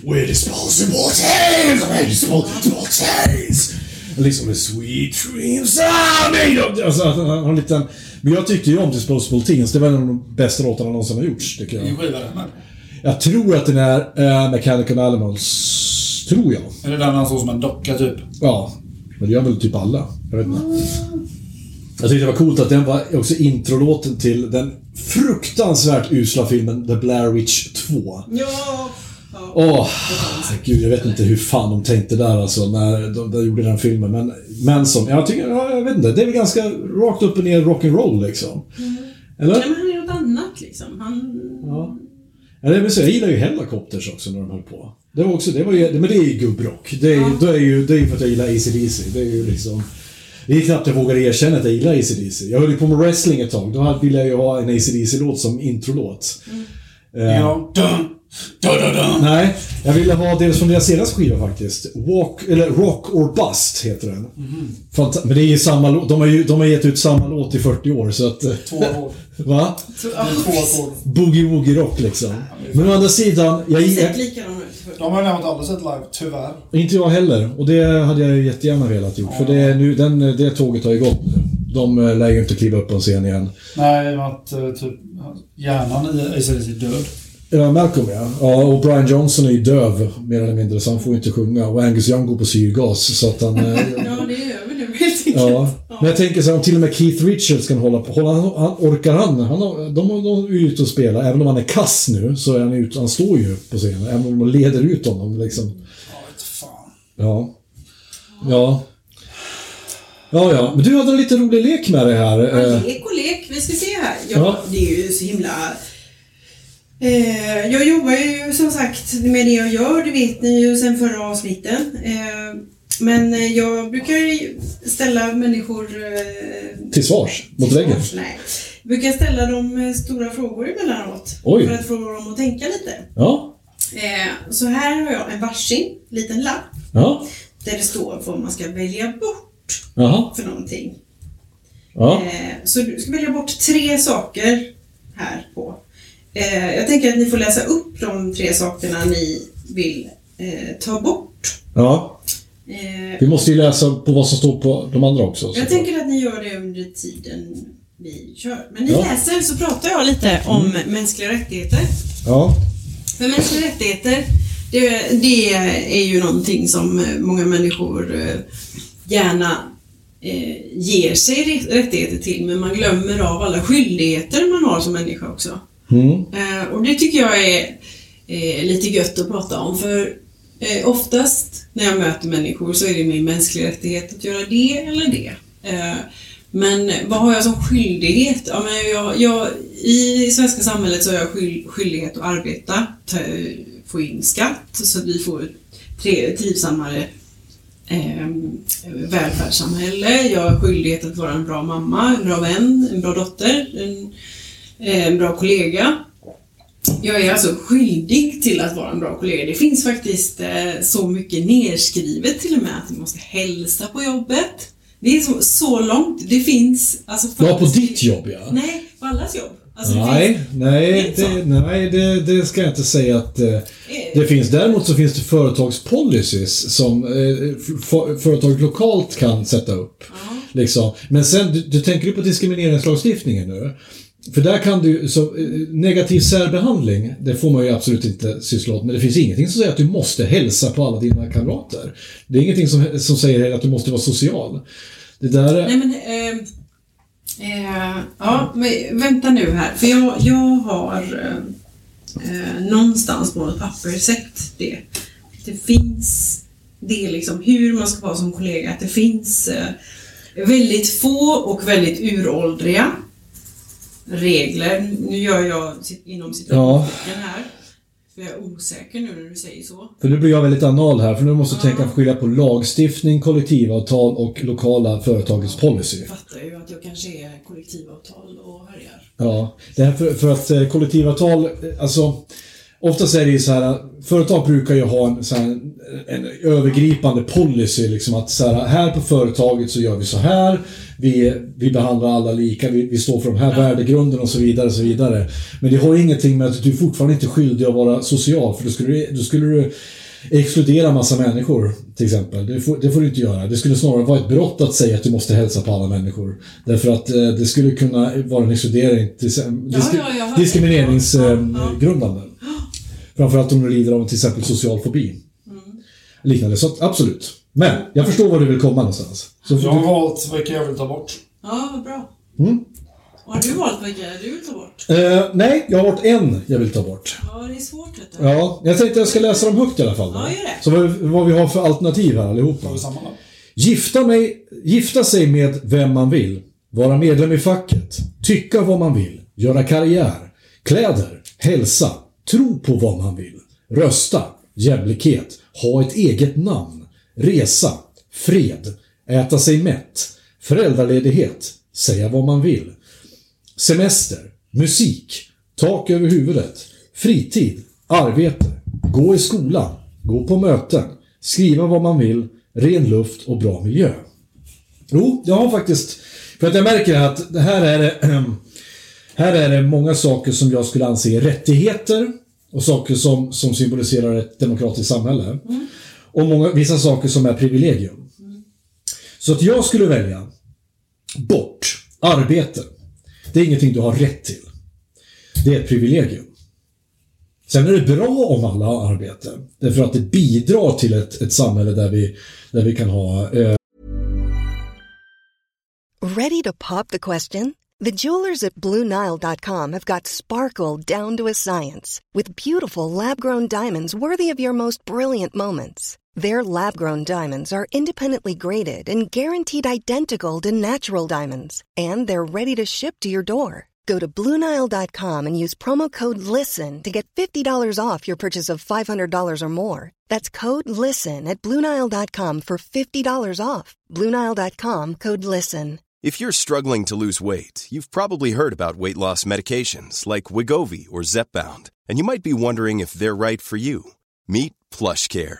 We're disposable tales, we're disposable tales. Liksom the sweet dreams are made of... Alltså, han har en liten... Men jag tyckte ju om Disposable Teens. Det var en av de bästa låtarna någonsin har gjorts, tycker jag. med? Jag tror att den är uh, Mechanical Animals. Tror jag. Är det den han såg som en docka typ? Ja. Men det gör väl typ alla. Jag vet inte. Jag tyckte det var coolt att den var också introlåten till den fruktansvärt usla filmen The Blair Witch 2. Ja. ja. Åh, gud jag vet inte hur fan de tänkte där alltså när de, de gjorde den filmen. Men Manson, jag tycker, ja, jag vet inte. Det är väl ganska rakt upp och ner rock'n'roll liksom. Eller? Nej, men han är något annat liksom. Han... Ja. Ja, det vill säga, jag gillar ju Hellacopters också när de höll på. Det var också, det var ju, men det är ju gubbrock. Det är, Ja. ju, det är ju för att jag gillar AC/DC. Det är ju liksom... Det är knappt jag vågar erkänna att jag gillar AC/DC. Jag höll ju på med wrestling ett tag. Då ville jag ju ha en AC/DC-låt som introlåt. Eh, Ja. Dun, dun, dun, dun. Nej, jag ville ha dels från deras senaste skiva faktiskt. Walk, eller Rock or Bust heter den. Fant- men det är ju samma låt. De har ju de har gett ut samma låt i 40 år så att... Två ackord. Va? Boogie-woogie-rock liksom. Men å andra sidan, jag, Det jag, sett likadan ut. De har jag däremot aldrig sett live, tyvärr. Inte jag heller. Och det hade jag ju jättegärna velat gjort. För det, nu, den, det tåget har ju gått nu. De eh, lär ju inte kliva upp på en scen igen. Nej, att eh, typ hjärnan i ACDC är död. Ja, Malcolm ja. ja. Och Brian Johnson är ju döv, mer eller mindre, så han får ju inte sjunga. Och Angus Young går på syrgas, så att han... eh, Ja, det är enkelt. Ja. Men jag tänker så här, om till och med Keith Richards kan hålla på. Hålla, han, han, orkar han? han har, de, de är ute och spelar. Även om han är kass nu, så är han ute. Han står ju på scenen. Även om de leder ut honom liksom. Ja, vet fan. Ja. Ja. Ja, ja. Men du hade en lite rolig lek med det här. Ja, eh. lek och lek. Vi ska se här. Ja, Ja. Det är ju så himla... Eh, jag jobbar ju som sagt med det jag gör, det vet ni ju sen förra avsnitten. Eh, men eh, jag brukar ställa människor eh, Till svars mot väggen. Nej. Jag brukar ställa dem eh, stora frågor emellanåt. Oj. För att få dem att tänka lite. Ja. Så här har jag en varsin liten lapp Ja. där det står vad man ska välja bort Jaha. för någonting. Ja. Så du ska välja bort tre saker här på. Jag tänker att ni får läsa upp de tre sakerna ni vill ta bort. Ja. Eh, Vi måste ju läsa på vad som står på de andra också. så. jag tänker att ni gör det under tiden vi kör. Men ni Ja. läser så pratar jag lite om mänskliga rättigheter. Ja. För mänskliga rättigheter, Det, det är ju någonting som många människor eh, gärna eh, ger sig rättigheter till, men man glömmer av alla skyldigheter man har som människa också. Mm. Eh, och det tycker jag är eh, lite gött att prata om, för eh, oftast när jag möter människor så är det min mänskliga rättighet att göra det eller det. Eh, men vad har jag som skyldighet? Ja, men jag, jag, I svenska samhället så har jag skyld, skyldighet att arbeta, ta, få in skatt så att vi får ett trivsammare eh, välfärdssamhälle. Jag har skyldighet att vara en bra mamma, en bra vän, en bra dotter, en, eh, en bra kollega. Jag är alltså skyldig till att vara en bra kollega. Det finns faktiskt eh, så mycket nerskrivet till och med att vi måste hälsa på jobbet. Det är så, så långt. Det finns... Alltså, ja, på ditt jobb ja. Nej, på allas jobb. Alltså, nej, finns, nej, det, nej det, det, ska jag inte säga att eh, det finns. Däremot så finns det företagspolicies som eh, för, företag lokalt kan sätta upp. Liksom. Men sen, du, du tänker ju på diskrimineringslagstiftningen nu. För där kan du, så, eh, negativ särbehandling, det får man ju absolut inte syssla åt, men det finns ingenting som säger att du måste hälsa på alla dina kamrater. Det är ingenting som, som säger att du måste vara social. Det där är... Nej men, eh, eh, ja, men vänta nu här, för jag, jag har eh, eh någonstans på ett papper sett det. Det finns det liksom hur man ska vara som kollega, att det finns eh, väldigt få och väldigt uråldriga regler. Nu gör jag inom situationen här. För jag är osäker nu när du säger så. För nu blir jag väldigt anal här, för nu måste du ja. tänka skilja på lagstiftning, kollektivavtal och lokala företagets policy. Jag fattar ju att jag kanske är kollektivavtal och härjar. Ja, det här för, för att eh, kollektivavtal, eh, alltså Oftast är det ju så här, företag brukar ju ha en, så här, en övergripande policy liksom att så här, här på företaget så gör vi så här. Vi, vi behandlar alla lika, vi, vi står för de här ja. värdegrunderna och så vidare. Och så vidare. Men det har ingenting med att du fortfarande inte är skyldig att vara social för då skulle, då skulle du exkludera massa människor till exempel. Det får, det får, du inte göra. Det skulle snarare vara ett brott att säga att du måste hälsa på alla människor. Därför att eh, det skulle kunna vara en exkludering, dis, disk, ja, ja, diskrimineringsgrundande. Eh, Framförallt om du lider av till exempel social fobi. Mm. Liknande, så absolut. Men jag förstår var du vill komma någonstans. Så jag har du... valt vilka jag vill ta bort. Ja, vad bra. Mm. Har du valt vilka du vill ta bort? Uh, nej, jag har valt en jag vill ta bort. Ja, det är svårt vet du. Ja, jag tänkte jag ska läsa dem högt i alla fall. Då. Ja, gör det. Så vad, vad, vi har för alternativ här allihopa. Gifta, mig, gifta sig med vem man vill. Vara medlem i facket. Tycka vad man vill. Göra karriär. Kläder. Hälsa. Tro på vad man vill. Rösta. Jämlikhet. Ha ett eget namn. Resa. Fred. Äta sig mätt. Föräldraledighet. Säga vad man vill. Semester. Musik. Tak över huvudet. Fritid. Arbete. Gå i skolan. Gå på möten. Skriva vad man vill. Ren luft och bra miljö. Jo, jag har faktiskt... För att jag märker att det här är det... Här är det många saker som jag skulle anse är rättigheter och saker som, som symboliserar ett demokratiskt samhälle. Mm. Och många, vissa saker som är privilegium. Så att jag skulle välja bort arbete. Det är ingenting du har rätt till. Det är ett privilegium. Sen är det bra om alla har arbete. Därför att det bidrar till ett, ett samhälle där vi, där vi kan ha... Eh... Ready to pop the question? The jewelers at BlueNile.com have got sparkle down to a science with beautiful lab-grown diamonds worthy of your most brilliant moments. Their lab-grown diamonds are independently graded and guaranteed identical to natural diamonds, and they're ready to ship to your door. Go to BlueNile.com and use promo code LISTEN to get $50 off your purchase of $500 or more. That's code LISTEN at BlueNile.com for $50 off. BlueNile.com code LISTEN. If you're struggling to lose weight, you've probably heard about weight loss medications like Wigovi or Zepbound, and you might be wondering if they're right for you. Meet PlushCare,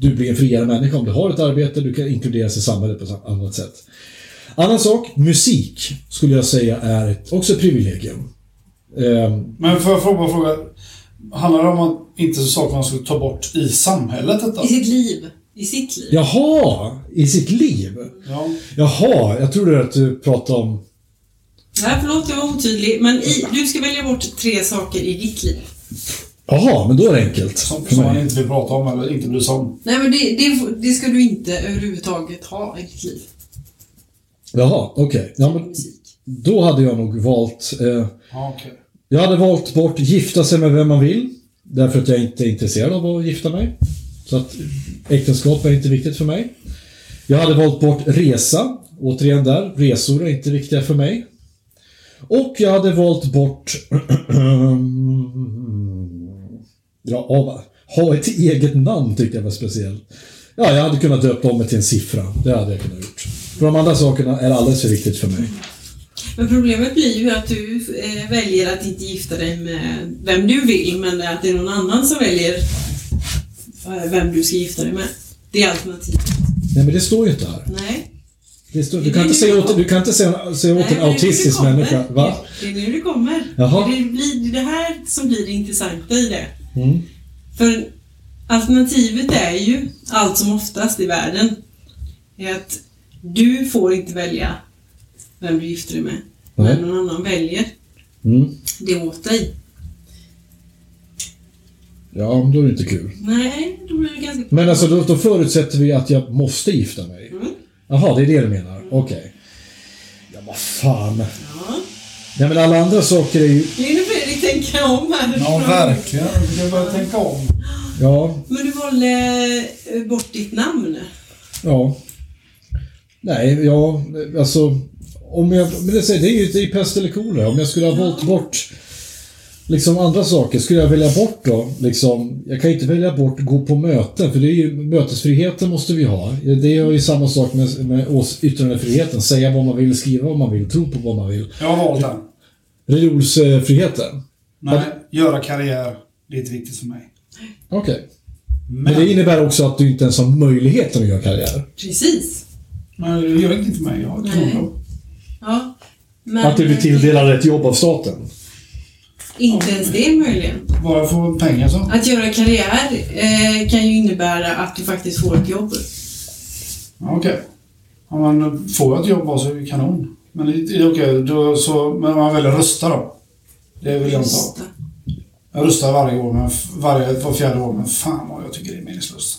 du blir en friare människa om du har ett arbete, du kan inkluderas i samhället på ett annat sätt. Annan sak, musik skulle jag säga är ett, också ett privilegium. Ehm, Men får jag fråga, fråga handlar det om att inte saker man skulle ta bort i samhället detta? I sitt liv. I sitt liv. jaha, i sitt liv? Ja. Jaha, jag trodde att du pratade om... Nej, förlåt, jag var otydlig. Men i, du ska välja bort tre saker i ditt liv. Jaha, men då är det enkelt. Som, som man inte vill prata om eller inte bry sig om. Nej, men det, det, det ska du inte överhuvudtaget ha i ditt liv. Jaha, okej. Ja, men Musik. då hade jag nog valt... Eh, Ja, okej. jag hade valt bort gifta sig med vem man vill. Därför att jag inte är intresserad av att gifta mig. Så att äktenskap är inte viktigt för mig. Jag hade valt bort resa. Återigen där, resor är inte viktiga för mig. Och jag hade valt bort... ja, av, ha ett eget namn tyckte jag var speciellt. Ja, jag hade kunnat döpa om mig till en siffra. Det hade jag kunnat gjort. För de andra sakerna är alldeles för viktigt för mig. Men problemet blir ju att du eh, väljer att inte gifta dig med vem du vill, men att det är någon annan som väljer eh, vem du ska gifta dig med. Det är alternativet. Nej, men det står ju inte här. Nej. Det står, Det du, kan det inte säga åt, du kan inte säga, säga åt Nej, en autistisk det det människa. Va? Det är nu det kommer. Jaha. Det, blir, det det här som blir det intressanta i det. Mm. För alternativet är ju, allt som oftast i världen, är att du får inte välja vem du gifter dig med. Nej. Men någon annan väljer Mm. det åt dig. Ja, men då är det inte kul. Nej, då blir det ganska... Men alltså, då, då förutsätter vi att jag måste gifta mig. Mm. Jaha, det är det du menar? Okej. Ja, vad fan. Ja. Nej, men alla andra saker är ju... Nu är tänka om här. Ja, verkligen. Vi kan börja tänka om. Ja, Men du valde eh, bort ditt namn. ja. Nej, ja, alltså... Om jag... Men det, säger- det är ju ju pest eller kolera. Om jag skulle ha valt bort liksom andra saker, skulle jag välja bort då? Liksom, jag kan ju inte välja bort gå på möten, för det är ju, mötesfriheten måste vi ha. Det är ju samma sak med, med yttrandefriheten. Säga vad man vill, skriva vad man vill, tro på vad man vill. Jag har valt den. Religionsfriheten. Nej, göra karriär. Det är inte viktigt för mig. Okej. Men, Men det innebär också att du inte ens har möjligheten att göra karriär. Precis. men det gör ingenting för mig. Jag har ett Nej. kronjobb. Ja. Men Att du blir tilldelad ett jobb av staten. Inte ens det möjligen. Bara få pengar så. Att göra karriär eh, kan ju innebära att du faktiskt får ett jobb. Ja, Okej. Ja, men får jag ett jobb så är det kanon. Men okej, då så... Men man väljer rösta då? Det vill jag inte ha. Jag röstar varje år, men varje, var fjärde år, men fan vad jag tycker det är meningslöst.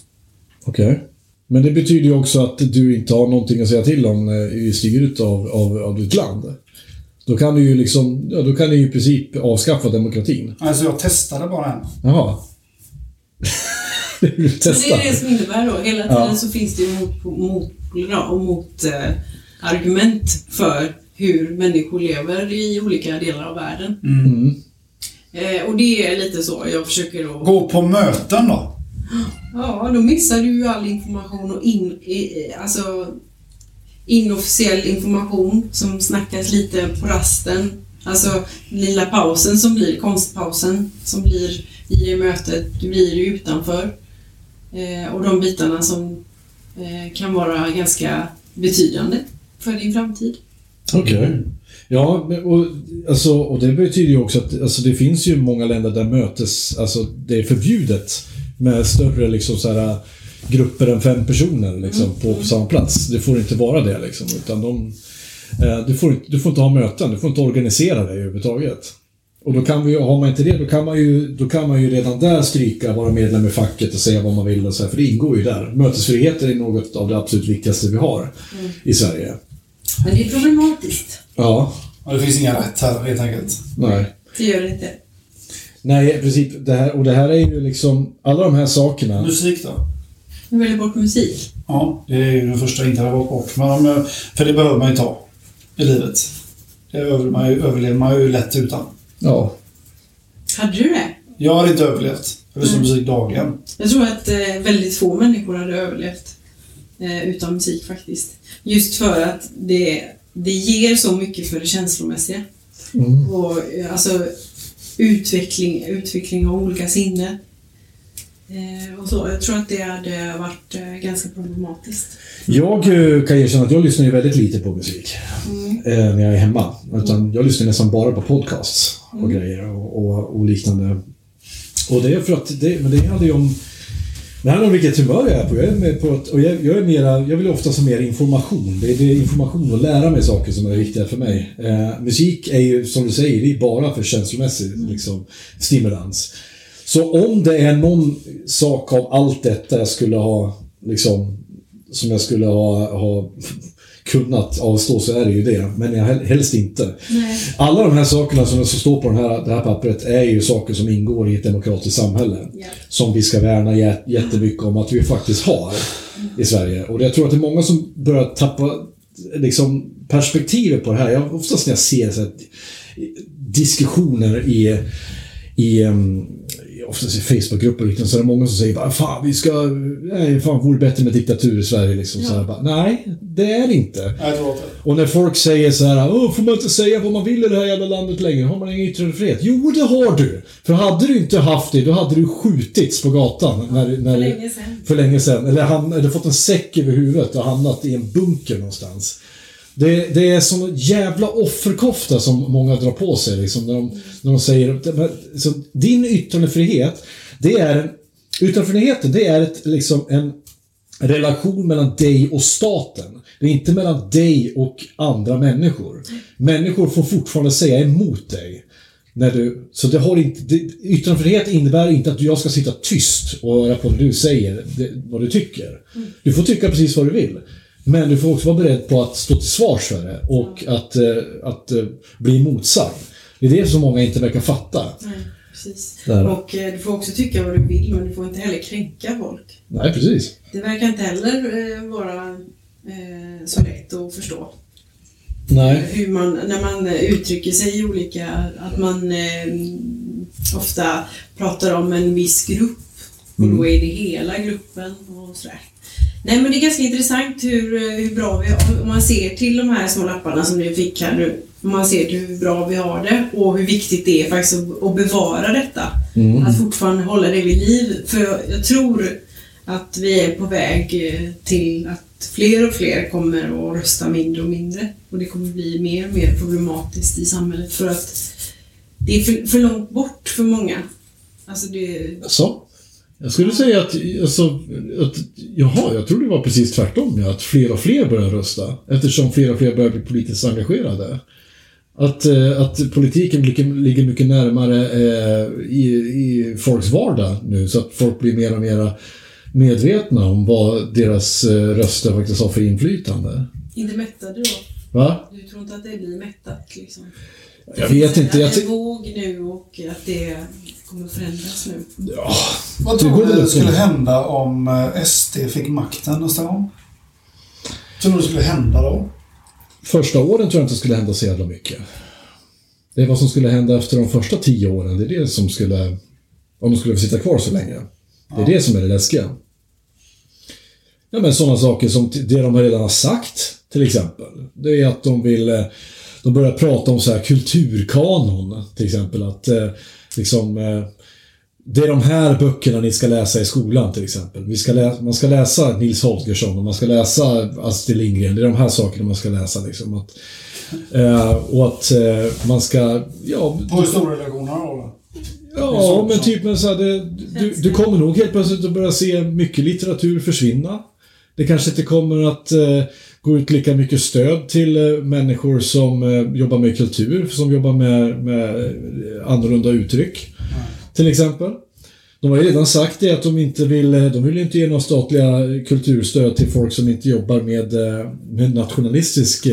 Okej. Men det betyder ju också att du inte har någonting att säga till om eh, i styret av, av, av ditt land. Då kan du ju liksom, ja, då kan du ju i princip avskaffa demokratin. Alltså jag testade bara en. Jaha. du det är det som innebär då. Hela tiden Ja. så finns det ju mot, då, och mot eh, argument för hur människor lever i olika delar av världen. Mm. Eh, och det är lite så jag försöker då... Gå på möten då? Ja, då missar du ju all information och in, i, alltså inofficiell information som snackas lite på rasten. Alltså lilla pausen som blir, konstpausen som blir i det mötet, du blir ju utanför. Eh, och de bitarna som eh, kan vara ganska betydande för din framtid. Okej. Ja, men, och, alltså, och det betyder ju också att alltså, det finns ju många länder där mötes, alltså det är förbjudet med större liksom så här grupper än fem personer liksom, på, på samma plats. Det får inte vara det liksom, utan de, eh, du, får, inte- du får inte ha möten, du får inte organisera dig överhuvudtaget. Och då kan vi, har man inte det, då kan man ju, då kan man ju redan där stryka, vara medlem i facket och säga vad man vill och så här, för det ingår ju där. Mötesfrihet är något av det absolut viktigaste vi har i Sverige. Men det är problematiskt. Ja, Ja, det finns inga rätt här helt enkelt. nej. Det gör det inte. Nej, i princip. Det här, och det här är ju liksom, alla de här sakerna. Musik då? Du väljer bort musik. Ja, det är ju det första inte valt bort. Men om jag, för det behöver man ju ta i livet. Det över- man ju- överlever man ju lätt utan. Ja. Hade du det? Jag har inte överlevt. Jag lyssnar på musik dagligen. Jag tror att eh, väldigt få människor hade överlevt eh, utan musik faktiskt. Just för att det, det ger så mycket för det känslomässiga. Mm. Och alltså utveckling, utveckling av olika sinnen. Eh, och så. Jag tror att det hade varit eh, ganska problematiskt. Jag eh, kan erkänna att jag lyssnar ju väldigt lite på musik eh, när jag är hemma. Utan jag lyssnar nästan bara på podcasts och grejer och, och, och liknande. Och det är för att det, men det handlar ju om det handlar om vilket humör jag är på. Jag är med på att, och jag, jag, är mera, jag vill oftast ha mer information. Det är, det är information och lära mig saker som är viktiga för mig. Eh, musik är ju, som du säger, det är bara för känslomässig liksom, stimulans. Så om det är någon sak av allt detta jag skulle ha, liksom, som jag skulle ha, ha kunnat avstå så är det ju det. Men jag hel- helst inte. Nej. Alla de här sakerna som står på den här, det här pappret är ju saker som ingår i ett demokratiskt samhälle. Ja. Som vi ska värna jä- jättemycket om att vi faktiskt har i Sverige. Och jag tror att det är många som börjar tappa liksom, perspektivet på det här. Jag, oftast när jag ser så här, diskussioner i, i um, oftast i Facebookgrupper och liknande, så är det många som säger bara, fan vi ska, nej, fan vore bättre med diktatur i Sverige liksom. Så här, bara, nej, det är det inte. Nej. Och när folk säger så här, Åh, får man inte säga vad man vill i det här jävla landet längre? Har man ingen yttrandefrihet? Jo, det har du! För hade du inte haft det, då hade du skjutits på gatan. När, när, För länge sedan. För länge sedan. Eller, ham- eller fått en säck över huvudet och hamnat i en bunker någonstans. Det, det är sån jävla offerkofta som många drar på sig liksom, när, de, när de säger så din yttrandefrihet, det är en, yttrandefriheten, det är ett, liksom en relation mellan dig och staten. Det är inte mellan dig och andra människor. Människor får fortfarande säga emot dig. När du, så det har inte, det, yttrandefrihet innebär inte att jag ska sitta tyst och höra på vad du säger, det, vad du tycker. Du får tycka precis vad du vill. Men du får också vara beredd på att stå till svars för det och att, eh, att eh, bli motsagd. Det är det som många inte verkar fatta. Nej, precis. Där. Och eh, du får också tycka vad du vill, men du får inte heller kränka folk. Nej, precis. Det verkar inte heller eh, vara eh, så lätt att förstå. Nej. Hur man, när man uttrycker sig i olika, att man eh, ofta pratar om en viss grupp och då är det hela gruppen och sådär. Nej men det är ganska intressant hur, eh, hur bra vi har, om man ser till de här små lapparna som ni fick här nu, om man ser till hur bra vi har det och hur viktigt det är faktiskt att, att bevara detta. Att fortfarande hålla det vid liv. För jag, jag tror att vi är på väg eh, till att fler och fler kommer att rösta mindre och mindre. Och det kommer bli mer och mer problematiskt i samhället för att det är för, för långt bort för många. Alltså det... Så. Jag skulle säga att, alltså, att jaha, jag tror det var precis tvärtom. Att fler och fler börjar rösta. Eftersom fler och fler börjar bli politiskt engagerade. Att, eh, att politiken ligger, mycket närmare eh, i, i folks vardag nu. Så att folk blir mer och mer medvetna om vad deras eh, röster faktiskt har för inflytande. Inte mättade då? Va? Du tror inte att det blir mättat liksom? Jag vet inte. Jag Att det är en våg nu och att det kommer att förändras nu. ja, Vad Det tror du skulle hända om eh, SD fick makten nästa gång? Tror du det skulle hända då? Första åren tror jag inte skulle hända så jävla mycket. Det är vad som skulle hända efter de första tio åren. Det är det som skulle... Om de skulle få sitta kvar så länge. Det är det som är det läskiga. Ja, men sådana saker som det de redan har sagt, till exempel. Det är att de vill... eh, De börjar prata om så här kulturkanon, till exempel. Att eh, liksom... eh, Det är de här böckerna ni ska läsa i skolan till exempel. Vi ska lä- man ska läsa Nils Holgersson och man ska läsa Astrid Lindgren. Det är de här sakerna man ska läsa. Liksom. Att, eh, och att eh, man ska... Ja, På historielektionerna då? ja men typ men så här, det, du, du kommer nog helt plötsligt att börja se mycket litteratur försvinna. Det kanske inte kommer att eh, gå ut lika mycket stöd till eh, människor som eh, jobbar med kultur, som jobbar med, med eh, annorlunda uttryck. Till exempel. De har ju redan sagt det att de inte vill, de vill inte ge några statliga kulturstöd till folk som inte jobbar med, med nationalistisk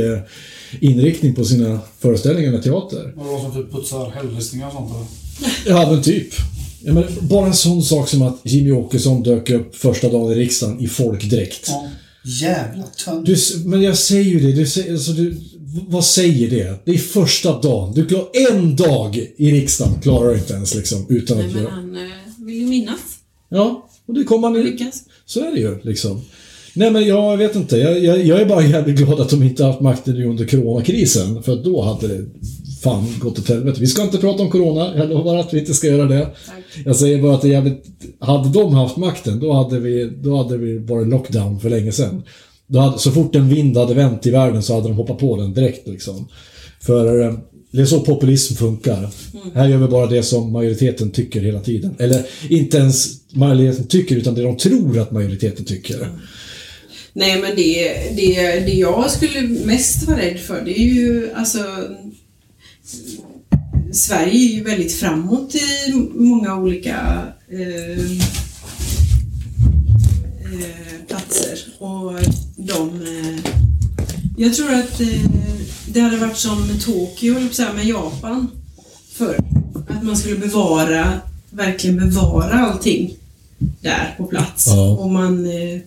inriktning på sina föreställningar med teater. De som typ putsar hällristningar och sånt eller? Ja, men typ. Ja, men bara en sån sak som att Jimmy Åkesson dök upp första dagen i riksdagen i folkdräkt. Ja. Jävla tönt. Men jag säger ju det. Du, säger- alltså, du, vad säger det? Det är första dagen. Du klarar en dag i riksdagen klarar du inte ens liksom utan Nej, att men göra... han eh, vill ju minnas Ja, och det kommer man lyckas. Så är det ju liksom. Nej men jag vet inte. Jag, jag, jag är bara jävligt glad att de inte haft makten under coronakrisen. För att då hade det fan gått åt helvete. Vi ska inte prata om Corona, jag lovar att vi inte ska göra det. Tack. Jag säger bara att det är jävligt... Hade de haft makten, då hade vi, då hade vi varit lockdown för länge sedan. Då hade, så fort en vind hade vänt i världen så hade de hoppat på den direkt liksom. För eh, det är så populism funkar. Här gör vi bara det som majoriteten tycker hela tiden. Eller inte ens majoriteten tycker, utan det de tror att majoriteten tycker. Nej men det, det, det jag skulle mest vara rädd för det är ju alltså Sverige är ju väldigt framåt i många olika eh, eh, platser och de eh, Jag tror att eh, det hade varit som Tokyo, med Japan förr. Att man skulle bevara, verkligen bevara allting där på plats. Ja. Och man eh,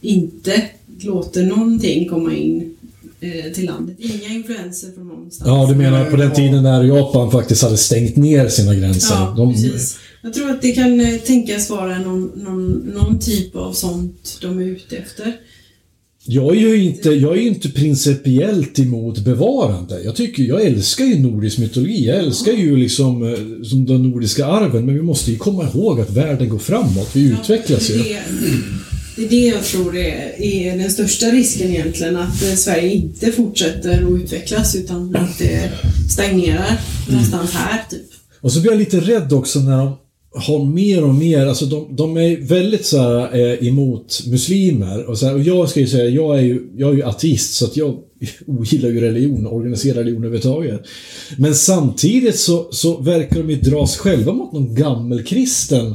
inte låter någonting komma in eh, till landet. Inga influenser från någonstans. Ja, du menar på den tiden när Japan faktiskt hade stängt ner sina gränser. Ja, De- precis. Jag tror att det kan eh, tänkas vara någon, någon, någon typ av sånt de är ute efter. Jag är ju inte, jag är inte principiellt emot bevarande. Jag tycker, jag älskar ju nordisk mytologi. Jag älskar ju liksom eh, som den nordiska arven. Men vi måste ju komma ihåg att världen går framåt. Vi utvecklas det, ju. det, det är det jag tror är, är den största risken egentligen. Att eh, Sverige inte fortsätter att utvecklas utan att det stagnerar Mm. någonstans här typ. Och så blir jag lite rädd också när de har mer och mer, alltså de, de är väldigt så här, eh, emot muslimer. Och, så här, och jag ska ju säga, jag är ju, jag är ju ateist så att jag ogillar ju religion, organiserad religion överhuvudtaget. Men samtidigt så, så verkar de ju dras själva mot någon gammelkristen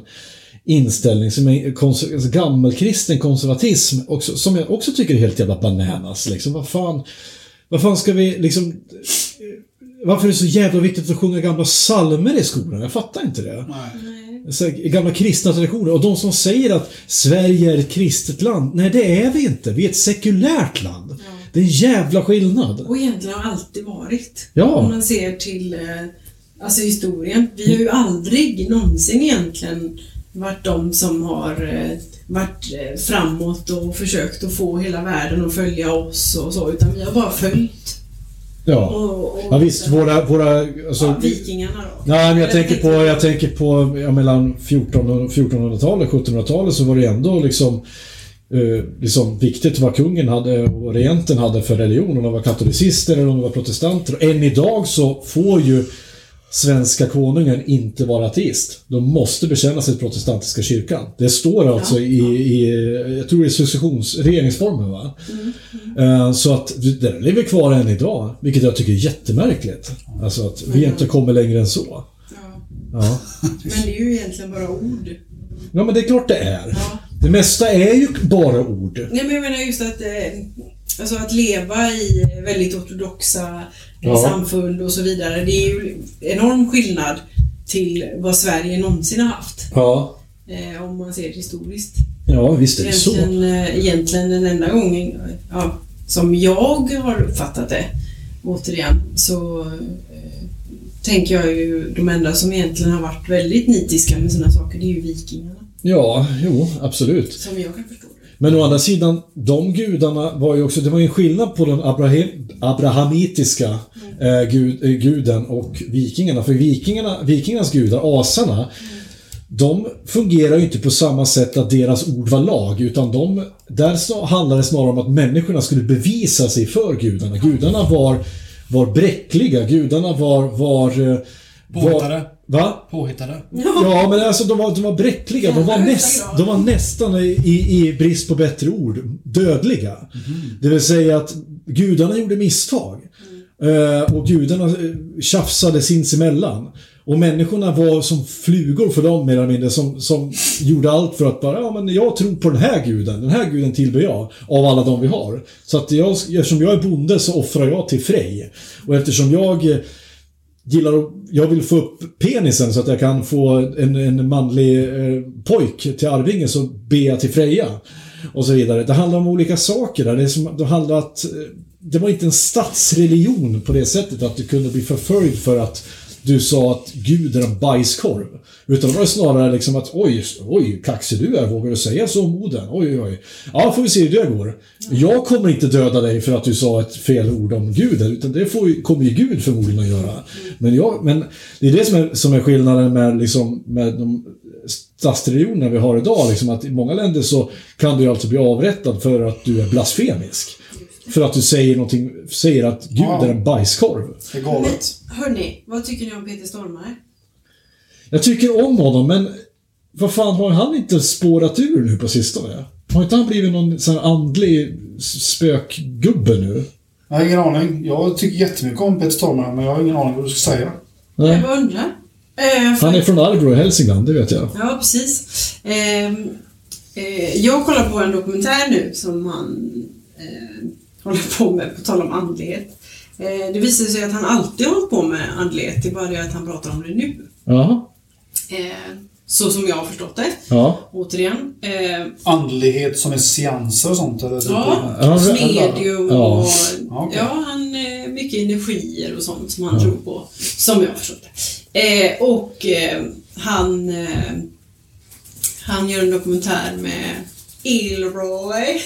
inställning som är konser- alltså gammelkristen konservatism också, som jag också tycker är helt jävla bananas. Liksom. Vad fan, vad fan ska vi liksom... Varför är det så jävla viktigt att sjunga gamla psalmer i skolan? Jag fattar inte det. Nej. Så gamla kristna traditioner. Och de som säger att Sverige är ett kristet land. Nej, det är vi inte. Vi är ett sekulärt land. Det är en jävla skillnad. Och egentligen har alltid varit. Ja. Om man ser till eh, alltså historien. Vi har ju aldrig någonsin egentligen varit de som har eh, varit eh, framåt och försökt att få hela världen att följa oss och så. Utan vi har bara följt. Ja. Och, och, Ja visst, våra... våra alltså, ja, vikingarna då. Nej, men jag tänker på, jag tänker på ja, mellan 14 och 1400-talet och 1700-talet så var det ändå liksom eh, liksom viktigt vad kungen hade och regenten hade för religion. Om de var katolicister eller om de var protestanter. Och än idag så får ju svenska konungen inte vara ateist. De måste bekänna sig till protestantiska kyrkan. Det står alltså i, i, jag tror det är successions, regeringsformen va? Eh, Så att den lever kvar än idag, vilket jag tycker är jättemärkligt. Alltså att vi inte kommer längre än så. Ja. Ja. Men det är ju egentligen bara ord. ja, men det är klart det är. Ja. Det mesta är ju bara ord. Nej, men jag menar just att, eh, alltså att leva i väldigt ortodoxa Ja. samfund och så vidare. Det är ju enorm skillnad till vad Sverige någonsin har haft. Ja. Eh, om man ser historiskt. Ja, visst är det så. Egentligen, eh, egentligen den enda gången ja, som jag har uppfattat det, återigen, så eh, tänker jag ju de enda som egentligen har varit väldigt nitiska med sina saker, det är ju vikingarna. Ja, jo, absolut. Som jag kan förstå det. Men å andra sidan, de gudarna var ju också, det var ju en skillnad på den abraham, abrahamitiska eh, gud, eh, guden och vikingarna. För vikingarna, vikingarnas gudar, asarna, de fungerar ju inte på samma sätt att deras ord var lag, utan de, där handlade det snarare om att människorna skulle bevisa sig för gudarna. Gudarna var, var bräckliga, gudarna var... var eh, var Påhittade. va? Påhittade. Ja, men alltså de var, de var bräckliga. De var, näst, de var nästan i, i, i brist på bättre ord, dödliga. Det vill säga att gudarna gjorde misstag. Eh, och gudarna eh, tjafsade sinsemellan. Och människorna var som flugor för dem mer eller mindre som, som gjorde allt för att bara, ja men jag tror på den här guden, den här guden tillber jag av alla de vi har. Så att jag, eftersom jag är bonde så offrar jag till Frej. Och eftersom jag eh, gillar att, jag vill få upp penisen så att jag kan få en, en manlig eh, pojk till Arvinge så ber jag till Freja. Och så vidare. Det handlar om olika saker där. Det, är som, det handlar att eh, det var inte en statsreligion på det sättet att du kunde bli förföljd för att du sa att Gud är en bajskorv. Utan det var snarare liksom att oj, oj, kaxig du är, vågar du säga så om Oden? Oj, oj, oj. Ja, får vi se hur det går. Jag kommer inte döda dig för att du sa ett fel ord om Gud, utan det får, kommer ju Gud förmodligen att göra. Men, jag, men det är det som är, som är skillnaden med, liksom, med de statsreligionerna vi har idag. Liksom, att I många länder så kan du alltså bli avrättad för att du är blasfemisk. För att du säger någonting, säger att Gud Ja. är en bajskorv. Det är galet. Hörni, vad tycker ni om Peter Stormare? Jag tycker om honom, men vad fan har han inte spårat ur nu på sistone? Har inte han blivit någon sån andlig spökgubbe nu? Jag har ingen aning. Jag tycker jättemycket om Peter Stormare, men jag har ingen aning vad du ska säga. Jag Nej. bara undrar. Eh, för- Han är från Arbro i Hälsingland, det vet jag. Ja, precis. Ehm, eh, jag kollar på en dokumentär nu som han eh, håller på med, på tal om andlighet. Eh, det visar sig att han alltid har hållit på med andlighet, det är bara det att han pratar om det nu. Jaha. Eh, så som jag har förstått det. Ja. Återigen. Eh, Andlighet som är seanser och sånt? Eller ja, Ja, medium Ja. och Ja, okej. ja, han, eh, mycket energier och sånt som han tror på. Som jag har förstått det. Eh, och eh, han, eh, han gör en dokumentär med Ilroy.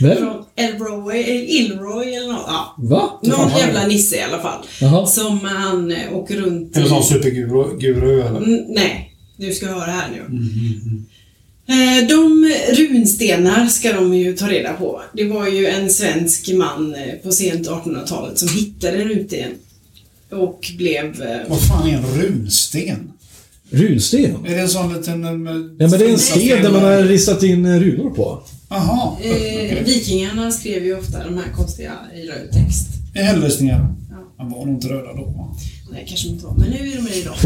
Vem? Elroy, eller Ilroy eller något. Ja. Va? Någon jävla nisse i alla fall. Jaha. Som han eh, åker runt Eller i. sån superguru, guru, eller? Mm, nej, du ska höra här nu. Eh, De runstenar ska de ju ta reda på. Det var ju en svensk man eh, på sent 1800-talet som hittade en runsten. Och blev... eh, Vad fan är en runsten? Runsten? Är det en sån liten... eh, Ja, men det är en sten där man har ristat in eh, runor på. Jaha. Eh, vikingarna skrev ju ofta de här konstiga i röd text. I hällristningar? Ja. Han var nog inte röda då? Nej, kanske de inte var, men nu är de det idag.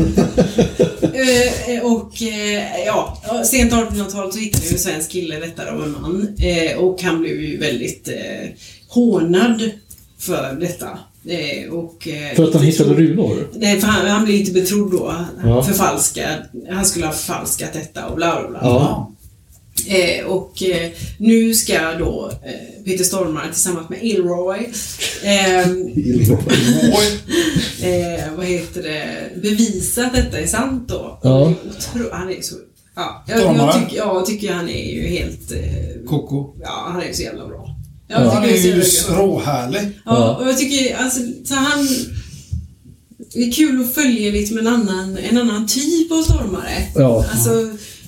eh, och eh, ja, sent 1800-talet så hittade ju en svensk kille detta av en man. Eh, och han blev ju väldigt eh, hånad för detta. Eh, och, eh, För att han hittade runor? Nej, för han, han blev inte betrodd då. Ja. Förfalskad. Han skulle ha förfalskat detta och bla bla bla. Ja. Eh, och eh, nu ska då eh, Peter Stormare tillsammans med Ilroy ehm, eh, vad heter det, bevisa att detta är sant då. Ja. Otro- han är så... Ja, jag, jag, tycker, ja, jag tycker han är ju helt... Eh, Koko. ja, han är så jävla bra. Jag Han är det är ju råhärlig. Ja, och jag tycker alltså, så han... Det är kul att följa liksom en annan, en annan typ av stormare. Ja. Alltså,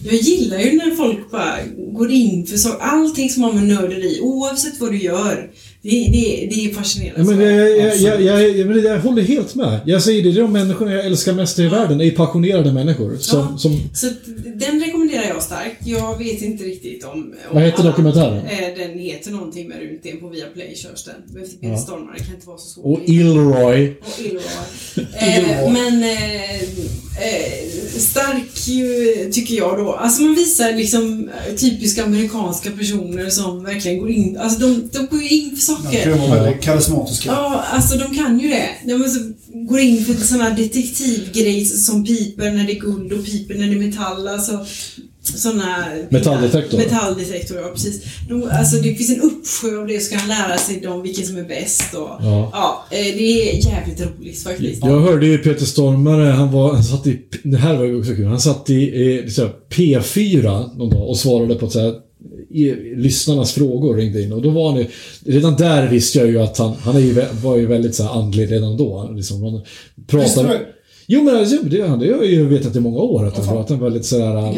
jag gillar ju när folk bara går in för så, allting som har med nörderi, oavsett vad du gör. Det, det, det är fascinerande. Ja, men jag, jag, jag, jag, jag, håller helt med. Jag säger det, det är de människorna jag älskar mest i världen. Det är passionerade människor. Som, Ja. som, Så den rekommenderar jag starkt. Jag vet inte riktigt om... om Vad heter alla- dokumentären? Eh, Den heter någonting med Runsten på Viaplay körs den. Med Peter Ja. Stormare, det kan inte vara så svårt. och Ilroy. Och Ilroy. eh, men eh, eh, stark tycker jag då. Alltså man visar liksom eh, typiska amerikanska personer som verkligen går in, alltså de, de går ju in för De saker. ju vara väldigt karismatiska. Ja, alltså de kan ju det. De alltså, går in för sådana detektivgrejer som piper när det är guld och piper när det är metall. Alltså, såna Metalldetektor. Metalldetektor, ja precis. De, alltså det finns en uppsjö av det, ska han lära sig om vilken som är bäst och... Ja. Ja, eh, det är jävligt roligt faktiskt. Jag hörde ju Peter Stormare, han, var, han satt i... Det här var ju också kul. Han satt i eh, så här, P4 någon dag och svarade på så här, i, lyssnarnas frågor ringde in. Och då var han ju... Redan där visste jag ju att han, han är ju, var ju väldigt så här, andlig redan då. Han, liksom, han pratade... Jo men alltså, det, det har jag ju vetat i många år att han Vad fan? pratar väldigt sådär...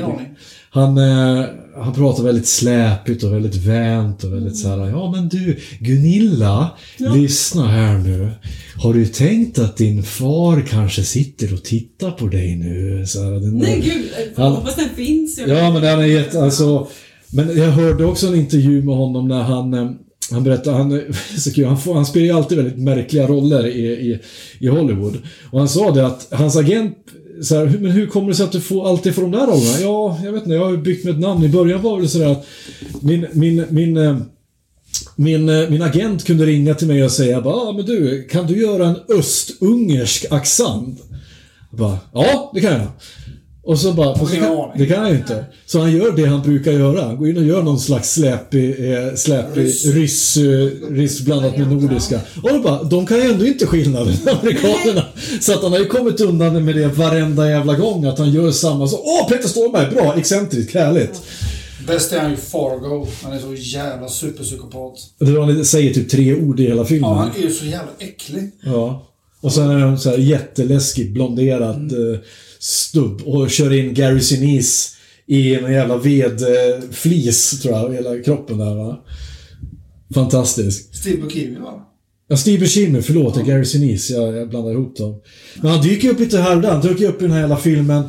Han, eh, han pratar väldigt släpigt och väldigt vänt och väldigt såhär, ja men du Gunilla, lyssna här nu. Har du tänkt att din far kanske sitter och tittar på dig nu? Så här, den Nej gud, jag hoppas den finns. Jag Ja, men den är jätte, alltså, Men jag hörde också en intervju med honom när han eh, han berättade, han, så kul, han, får, han spelar ju alltid väldigt märkliga roller i, i, i Hollywood. Och han sa det att hans agent så här, "Hur- men hur kommer det sig att du får, alltid får de där rollerna? Ja, jag vet inte, jag har ju byggt mitt ett namn. I början var det sådär att min, min, min, eh, min, eh, min agent kunde ringa till mig och säga bara, ah, men du, kan du göra en östungersk accent? Jag bara, ja, det kan jag. Och så bara, det, ingen kan, det kan han ju inte. Så han gör det han brukar göra. Han går in och gör någon slags släpig, eh, släpig Ryss. ryss, eh, ryss blandat med nordiska. Och då bara, de kan ju ändå inte skillnaden, amerikanerna. Så att han har ju kommit undan med det varenda jävla gång, att han gör samma sak. Åh, Peter Stormare, bra, excentriskt, härligt. Bäst är han ju Fargo. Han är så jävla superpsykopat. Det han säger typ tre ord i hela filmen. Ja, han är ju så jävla äcklig. Ja. Och sen är han så här jätteläskigt blonderad Mm. Stubb och kör in Gary Sinise i en jävla vedflis, tror jag, hela kroppen där va. Fantastisk. Steve Buscemi va? Ja, Steve Buscemi, förlåt, är Gary Sinise. Jag, jag blandar ihop dem. Men han dyker upp lite här och där. Han dyker upp i den här jävla filmen.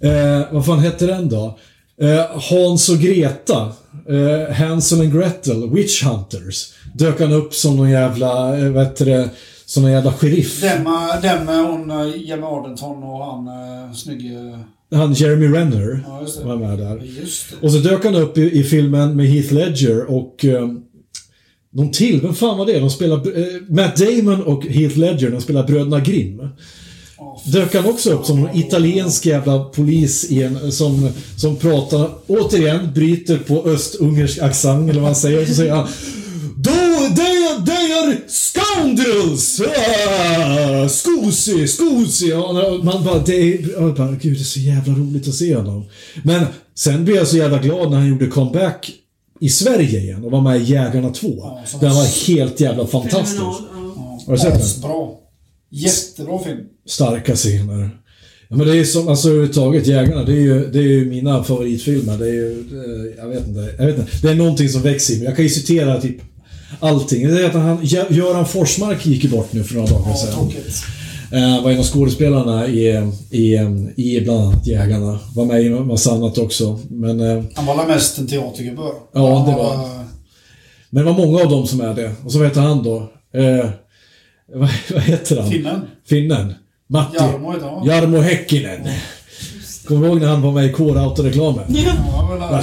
Eh, vad fan hette den då? Eh, Hans och Greta. Eh, Hansel and Gretel, Witch Hunters. Dök han upp som någon jävla, eh, vad heter det, som någon jävla sheriff. Den med, den med hon, eh, Gemma Ardenton och han uh, snygge... Han Jeremy Renner Ja, just det. var med där. Det. Och så dök han upp i, i filmen med Heath Ledger och um, någon till, vem fan var det? De spelar, eh, Matt Damon och Heath Ledger, de spelar Bröderna Grimm. Dök han också upp som någon italiensk jävla polis i en, som, som pratar, återigen, bryter på östungersk accent eller vad han säger. Så säger han då, they are, are scoundrels! Ah! Ja, Man bara, det är, bara, gud det är så jävla roligt att se honom. Men sen blev jag så jävla glad när han gjorde comeback i Sverige igen och var med i Jägarna 2. så Den var helt jävla fantastisk. Ja. Har du sett den? Asbra. Jättebra film. starka scener. Ja, men det är som, alltså överhuvudtaget, Jägarna, det är ju, det är ju mina favoritfilmer. Det är ju, eh, jag vet inte, jag vet inte. Det är någonting som växer i mig. Jag kan ju citera typ allting. Det är att han, Gö- Göran Forsmark gick ju bort nu för några dagar Ja, sedan. tråkigt. Eh, var en av skådespelarna i, i, i bland annat Jägarna. Var med i en massa annat också. Men, eh, Han var väl mest en teatergubbe. Ja, det var- men det var många av dem som är det. Och så vet han då. Eh, vad, vad heter han? Finnen. Finnen. Matti. Jarmo han. Jarmo Häkkinen. Kommer du ihåg när han var med i K-Auto-reklamen? Ja,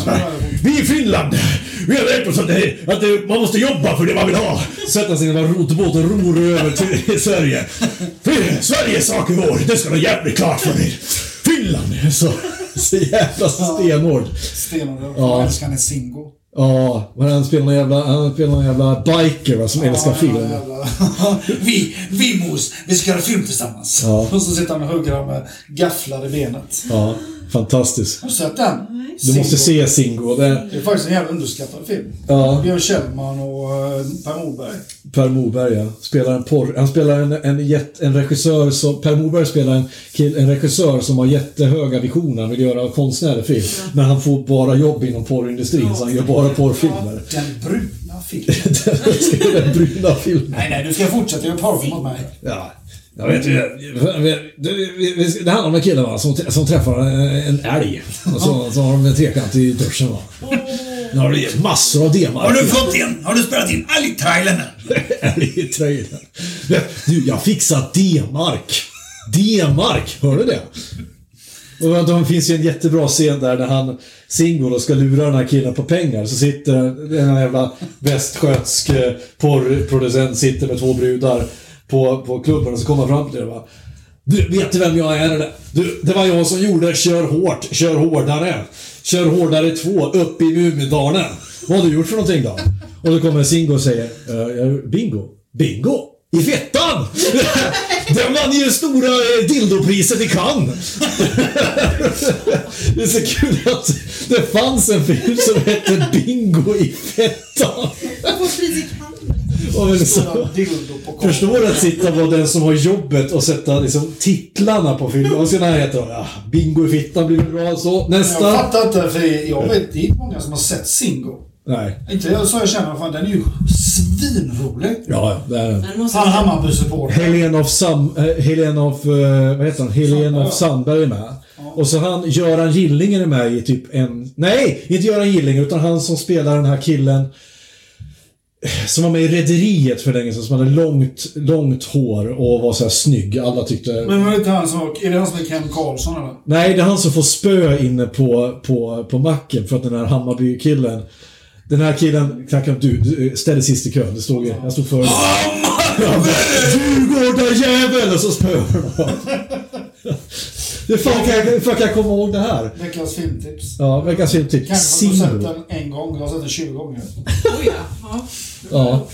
Vi i Finland, vi har lärt oss att, det, att det, man måste jobba för det man vill ha. Sätta sig i en rotbåt och ror över till Sverige. För Sveriges sak är vår, det ska vara jävligt klart för er. Finland är så, så jävla stenhård. Stenhård. Ja. Ja. älskar han Singo. Ja, men han spelar någon jävla, han spelar någon jävla biker va, som älskar film. Ja, vi, vi mos, vi ska göra film tillsammans. Ja. Och så sitter han och hugger med gafflar i benet. Ja, fantastiskt. Har du sett den? Du måste se Singo. Det, Det är faktiskt en jävla underskattad film. Ja. Björn Kjellman och eh, Per Morberg. Per Morberg, ja. Spelar en porr... Han spelar en, en, jätt, en regissör som... Per Morberg spelar en, kill, en regissör som har jättehöga visioner. Han vill göra konstnärlig film. Men han får bara jobb inom porrindustrin, så han gör bara porrfilmer. Den bruna filmen. Den bruna filmen. nej, nej, du ska fortsätta göra porrfilm mot mig. Ja. Jag vet ju. Det, handlar om en kille va, som, som träffar en, älg. Och så, så har de en trekant i duschen va. Nu har det massor av D-mark. Har du fått in? Har du spelat in älgtrailern? Älgtrailern. Du, jag fixar D-mark. D-mark, hör du det? Och det finns ju en jättebra scen där när han, Singo, då ska lura den här killen på pengar. Så sitter den här jävla västgötsk eh, porrproducent sitter med två brudar på, på klubben och så kommer han fram till det va. Du, vet du vem jag är eller? Du, det var jag som gjorde Kör hårt, kör hårdare. Kör hårdare 2, upp i Mumindalen. Vad har du gjort för någonting då? Och då kommer Singo och säger, eh, bingo. Bingo? I fettan! Den vann ju stora eh, dildopriset i Cannes. Det är så kul att det fanns en film som hette Bingo i fettan. Och så, på kameran. förstår att sitta på den som har jobbet och sätta liksom, titlarna på filmen. Ska den här heta då? Ja, Bingo i fittan blir väl bra. Så, Jag nästa. fattar inte, för jag vet det är inte många som har sett Singo. Nej. Inte jag så jag känner, fan den är ju svinrolig. Ja, ja, det är den. Han Hammarby-supporter. Helen of, Sam, eh, Helen of, eh, vad heter han? Helen of Sandberg är med. Och så han, Göran Gillinger är med i typ en... Nej, inte Göran Gillinger, utan han som spelar den här killen eh, som var med i Rederiet för länge sedan, som hade långt, långt hår och var så här snygg. Alla tyckte... Men var det inte han som. Är det han som är Ken Karlsson eller? Nej, det är han som får spö inne på, på, på macken för att den här Hammarby-killen den här killen knackade du, du ställde sist i kön. Det stod, jag stod före. Djurgårdarjävel! Och så spöar han. Hur fan kan jag, hur fan kan jag komma ihåg det här? Veckans filmtips. Ja, veckans filmtips. Kanske har du sett den en gång. Jag har sett den 20 gånger. Oh, ja. ja. Ja.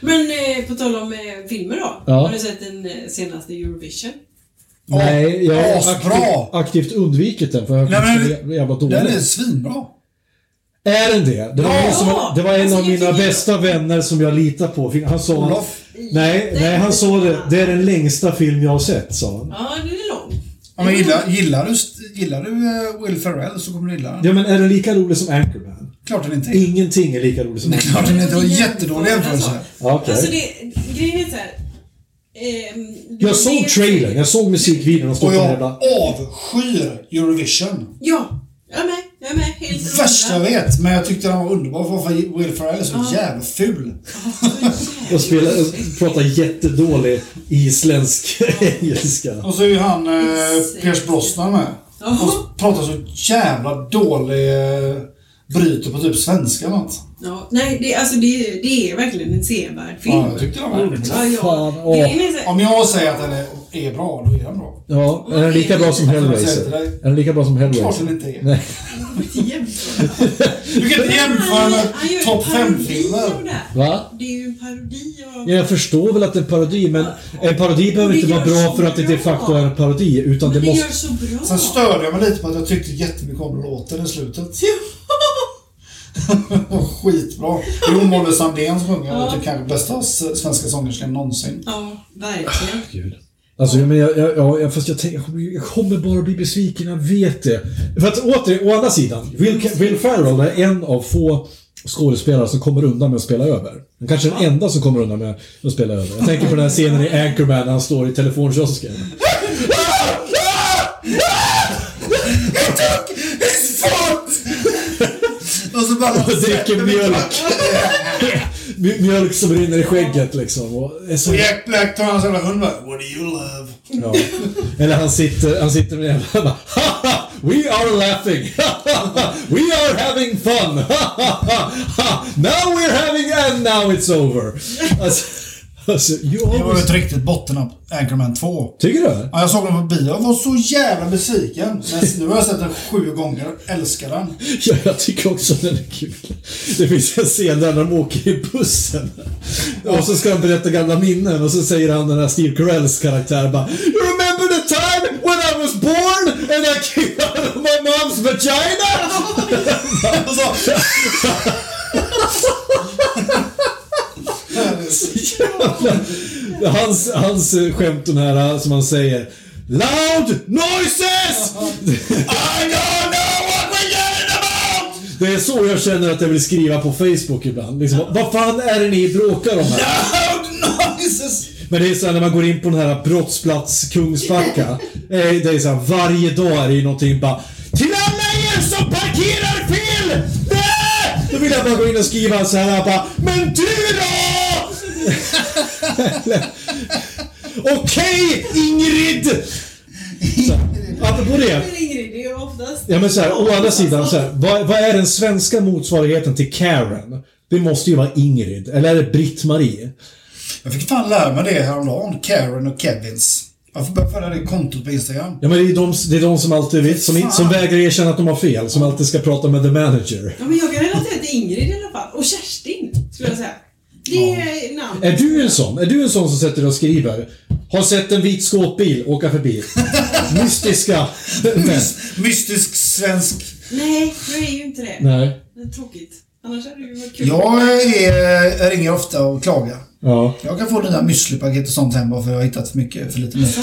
Men eh, på tal om eh, filmer då. Ja. Har du sett den eh, senaste Eurovision? Nej, jag har aktivt, aktivt undvikit den för jag Nej, men jävla dålig. Den är svinbra. Är den det? Det var, Ja! en som, det var en Alltså, av mina bästa vänner som jag litar på. Han sa... Olof. Nej, nej, han sa det. Det är den längsta film jag har sett, sa han. Ja, den är lång. Ja, men gillar, gillar du, gillar du eh, Will Ferrell så kommer du gilla den. Ja, men är den lika rolig som Anchorman? Klart den inte är. Ingenting är lika roligt som Det är klart Anchorman. den inte var en jättedålig jämförelse. Ja, okej. Alltså det, grejen är så här. ehm, du Jag såg vet- trailern, jag såg musikvideon och stod Och på den jag avskyr Eurovision. Ja, jag är med. Jag med. Helt Värsta jag vet. Men jag tyckte den var underbar för att Will Ferrell är så jävla ful. Spelar, jag pratar jättedålig isländsk engelska. Och så är ju han eh, Pierce Brosnan med. Och pratar så jävla dålig... Eh, bryter på typ svenska eller något. Ja, nej, det, alltså det, det är verkligen en sevärd film. Ja, jag tyckte den var roligt. Ja, ja. Här, Om jag säger att den är, är bra, då är den bra. Ja, är den lika bra som Hellraiser? dig. Är den lika bra som Klart Hellraiser? den inte är. Nej. Du kan inte jämföra med topp parodi 5-filmer. av det här. Va? Det är ju en parodi av... Ja, Jag förstår väl att det är en parodi, men en parodi behöver inte vara bra för att det de facto är en parodi, utan Men det det måste... gör så bra. Sen störde jag mig lite på att jag tyckte jättemycket om låten i slutet. Skitbra. Det är Molly Sandén som sjunger. Ja. Typ kanske bästa svenska sångerskan någonsin. Ja, verkligen. Gud. Alltså, men jag, jag, ja, jag- fast jag, tänker, jag kommer- bara bli besviken, jag vet det. För att åter, å andra sidan, Will, Will Ferrell är en av få skådespelare som kommer undan med att spela över. Han kanske är den enda som kommer undan med att spela över. Jag tänker på den här scenen i Anchorman när han står i telefonkiosken. Och så bara... Och dricker mjölk. Mj- mjölk som rinner i skägget liksom. Och är så Jack Black tar hans jävla hund bara, What do you love? Ja. Eller han sitter, han sitter med en "Haha, We are laughing! We are having fun! now we're having and now it's over! Alltså, alltså you Det var ju ett riktigt bottennapp, Anchorman 2. Tycker du? Ja, jag såg den på bio. Jag var så jävla besviken. Men nu har jag sett den sju gånger. Älskar den. Ja, jag tycker också den är kul. Det finns en scen där de åker i bussen. Och så ska han berätta gamla minnen och så säger han den här Steve Carells karaktär bara You remember the time when I was born and I came out of my mom's vagina? Så, Hans, hans eh, skämt den här som han säger Loud noises! I don't know what we're getting about! Det är så jag känner att jag vill skriva på Facebook ibland. Liksom, vad fan är det ni bråkar om här? Loud noises! Men det är så här, när man går in på den här brottsplats Kungsbacka. eh, Det är så här, varje dag är det ju någonting bara Till alla er som parkerar fel! Då vill jag bara gå in och skriva så här bara Men du då! Okej Ingrid! Så, apropå det. Ingrid, det är ju oftast... Ja men så här, å andra sidan, så här, vad, vad är den svenska motsvarigheten till Karen? Det måste ju vara Ingrid, eller är det Britt-Marie? Jag fick fan lära mig det häromdagen. Karen och Kevins. Jag får börja följa det kontot på Instagram. Ja men det är de, det är de som alltid vet, som, som vägrar erkänna att de har fel, som alltid ska prata med the manager. Ja, men jag kan relatera till Ingrid i alla fall. Och Kerstin, skulle jag säga. Det är namn. Är du en sån? Är du en sån som sätter dig och skriver Har sett en vit skåpbil åka förbi? Mystiska män. Mystisk svensk. Nej, jag är ju inte det. Nej. Det är tråkigt. Annars hade det ju varit kul. Jag är, ringer ofta och klagar. Ja. Jag kan få nya müslipaket och sånt hemma för jag har hittat för mycket, för lite nötter.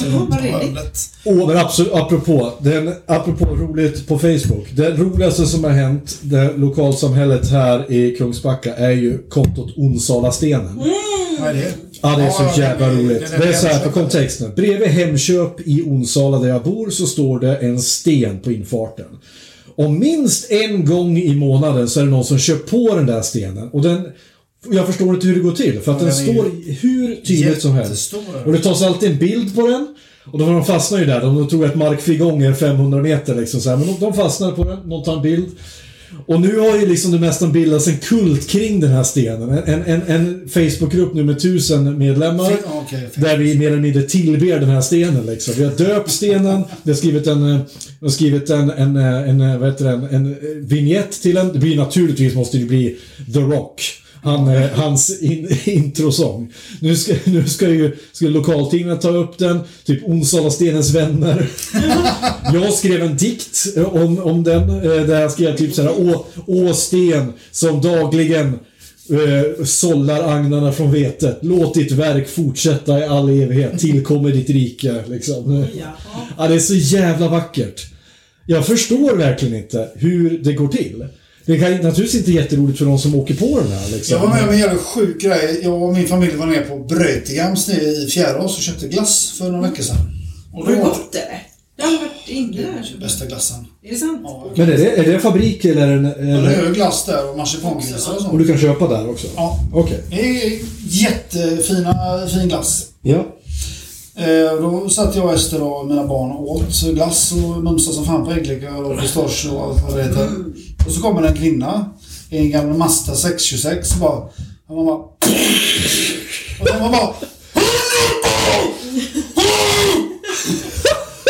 Åh, men absolut, apropå, den, apropå roligt på Facebook. Det roligaste som har hänt det lokalsamhället här i Kungsbacka är ju kontot Onsala-stenen. Vad är det? Ja, det är så jävla det är- roligt. det är så här för kontexten. Bredvid Hemköp i Onsala där jag bor så står det en sten på infarten. Och minst en gång i månaden så är det någon som kör på den där stenen. Och den... Jag förstår inte hur det går till, för att den den står hur tydligt som helst. Och det tas alltid en bild på den. Och då de fastnar ju där. De tror att markfrigång är 500 meter liksom så här. Men de, de fastnar på den, någon tar en bild. Och nu har ju liksom det nästan bildats en kult kring den här stenen. En, en, en Facebookgrupp nu med tusen medlemmar. Fint. där vi mer eller mindre tillber den här stenen liksom. Vi har döpt stenen, vi har skrivit en, eh, vi har skrivit en, en, eh, en, eh, vad heter det, en, en vignett till den. Det blir naturligtvis måste det bli The Rock. Han, eh, hans in, introsång. Nu ska, nu ska ju ska lokaltidningen ta upp den, typ Onsala-stenens vänner. Jag skrev en dikt eh, om, om den, eh, där jag skrev typ såhär Å, Å sten som dagligen eh, sållar agnarna från vetet. Låt ditt verk fortsätta i all evighet. Tillkommer ditt rike. Liksom. Ja, det är så jävla vackert. Jag förstår verkligen inte hur det går till. Det kan naturligtvis inte jätteroligt för de som åker på den här. Liksom. Jag var med om en jävla sjuk grej. Jag och min familj var nere på Brötigams nere i Fjärås och köpte glass för några veckor sedan. Och var gått eller? Jag har varit inne där. det bästa glassen. Är det sant? Ja, Men är det, är det en fabrik eller en... Ja, det Eller, är glass där och marsipangrisar och och sånt. du kan köpa där också? Ja. Okej. Det är jättefina, fin glass. Ja. Eh, då satt jag och Ester och mina barn och åt glass och mumsade som fan på ägglikör och pistage och allt vad det heter. Och så kommer en kvinna i en gammal Mazda 626 och bara... Och man bara... Och sen var bara...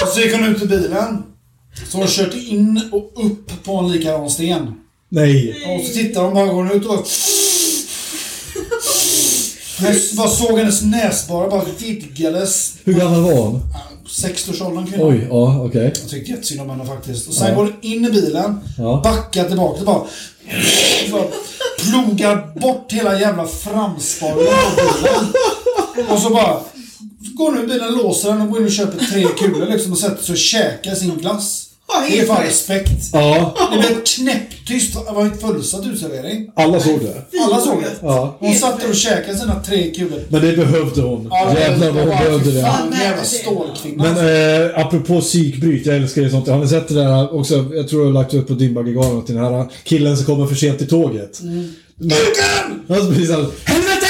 Och så gick hon ut ur bilen. Så hon kört in och upp på en likadan sten. Nej. Och så tittar de bara, går hon ut och bara... Jag bara såg hennes näsborrar bara vidgades. Hur gammal var hon? 60-årsåldern kvinnan. Oj, ja, okej. Jag tyckte jättesynd om henne faktiskt. Och sen går hon in i bilen, Ja. backar tillbaka och bara... plogar bort hela jävla framsparingen på bilen. Och så bara... Går nu bilen, låser den och går in och köper tre kulor liksom och sätter sig och käkar sin glass. Det är fan respekt. Ja, Det blev knäpptyst. Det var en fullsatt utservering. alla såg det. Alla såg det. Ja. Hon satt där och käkade sina tre kulor. Men det behövde hon. Ja, Jävlar vad hon behövde det. Fan, jävla stålkvinna. Men eh, apropå psykbryt, jag älskar ju sånt. Har ni sett det där också? Jag tror jag har lagt upp på Dimbaggegalan till den här killen som kommer för sent till tåget. Kuken! Precis såhär, Helvete!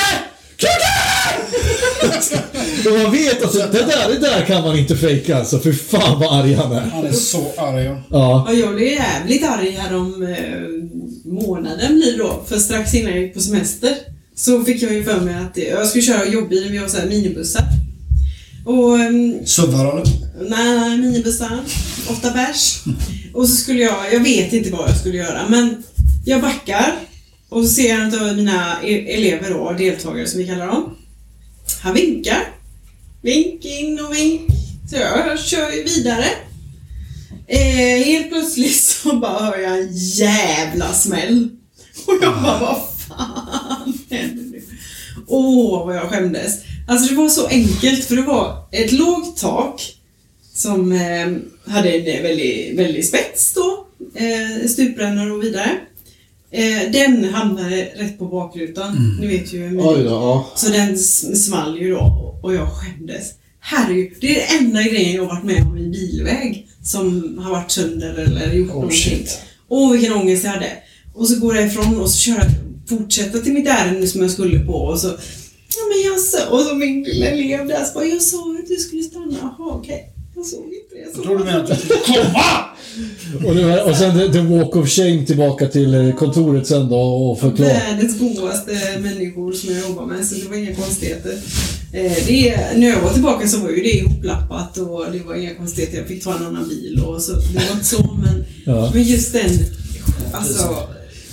Kuken! Och man vet att det där, det där kan man inte fejka alltså. För fan vad arg han är. Han är så arg. ja. Ja. Ja, jag blev jävligt arg här om eh, månaden blir då. För strax innan jag gick på semester så fick jag ju för mig att jag skulle köra jobbbilen, vi har så här minibussar. Och ehm, du? Nej, nej, minibussar. Åtta bärs. Och så skulle jag, jag vet inte vad jag skulle göra, men jag backar och så ser jag en av mina e- elever då, deltagare som vi kallar dem. Han vinkar. Vink in och vink. Så jag kör ju vidare. Eh, helt plötsligt så bara hör jag en jävla smäll. Och jag bara, vad fan händer nu? Åh, vad jag skämdes. Alltså det var så enkelt, för det var ett lågt tak som eh, hade en väldigt, väldigt spets då, eh, stuprännor och vidare. Eh, den hamnade rätt på bakrutan, ni vet ju hur Oj då, ja. Så den small ju då och jag skämdes. Herregud, det är den enda grejen jag har varit med om i bilväg som har varit sönder eller gjort Oh, någonting. shit. Åh, vilken ångest jag hade. Och så går jag ifrån och så kör jag, fortsätter till mitt ärende som jag skulle på och så Ja men jag sa, och så min lilla elev där så bara, jag sa att du skulle stanna. Jaha okej. Jag såg inte det. Jag tror du menar att du skulle komma! Och, nu, och sen the, the walk of shame tillbaka till eh, kontoret sen då och förklara. Världens godaste människor som jag jobbar med, så det var inga konstigheter. Eh, det, när jag var tillbaka så var ju det ihoplappat och det var inga konstigheter. Jag fick ta en annan bil och så. Det var inte så, men, Ja. men just den, alltså.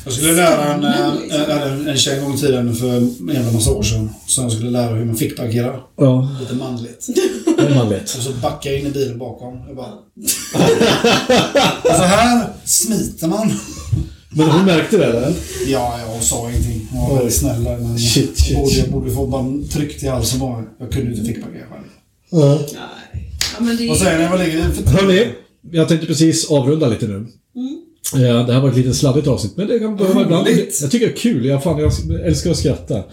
Jag skulle lära en, en, en, en tjej en gång i tiden för en jävla massa år sedan. Så jag skulle lära hur man fick parkera. Ja, Lite manligt. det är manligt. Och så backar jag in i bilen bakom. Jag bara... och så här smiter man. Men hon märkte det eller? Ja, jag sa ingenting. Hon var väldigt snäll där, men Shit, shit, jag borde, jag borde få bara tryckt i halsen bara. Jag kunde inte fick parkera själv. Nej. Ja, men det, Vad säger ni? Vad ligger det för Hörni, jag tänkte precis avrunda lite nu. Ja, det här var ett lite sladdigt avsnitt, men det kan behöva ibland. Jag tycker det är kul. Jag, fan, jag älskar att skratta.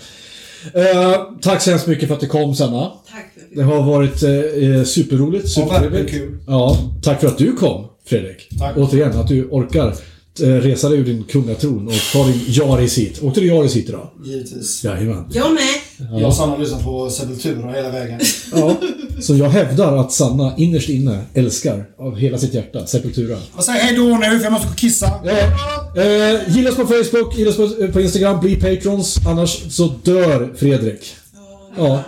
Eh, tack så hemskt mycket för att du kom, Sanna. Tack Det har varit eh, superroligt, Ja, verkligen supertrevligt. Ja, tack för att du kom, Fredrik. Tack. Återigen, att du orkar eh, resa dig ur din kungatron och ta din Yaris hit. Åkte du Yaris hit idag? Givetvis. Jajamän. Jag med. Jag och Sanna lyssnar på Sepultura hela vägen. Ja. Så jag hävdar att Sanna innerst inne älskar av hela sitt hjärta Sepultura. Jag säger hej då nu för jag måste gå och kissa. Ja. Eh, gilla oss på Facebook, gilla oss på, eh, på Instagram, bli patrons. Annars så dör Fredrik. Ja.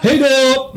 Hej då!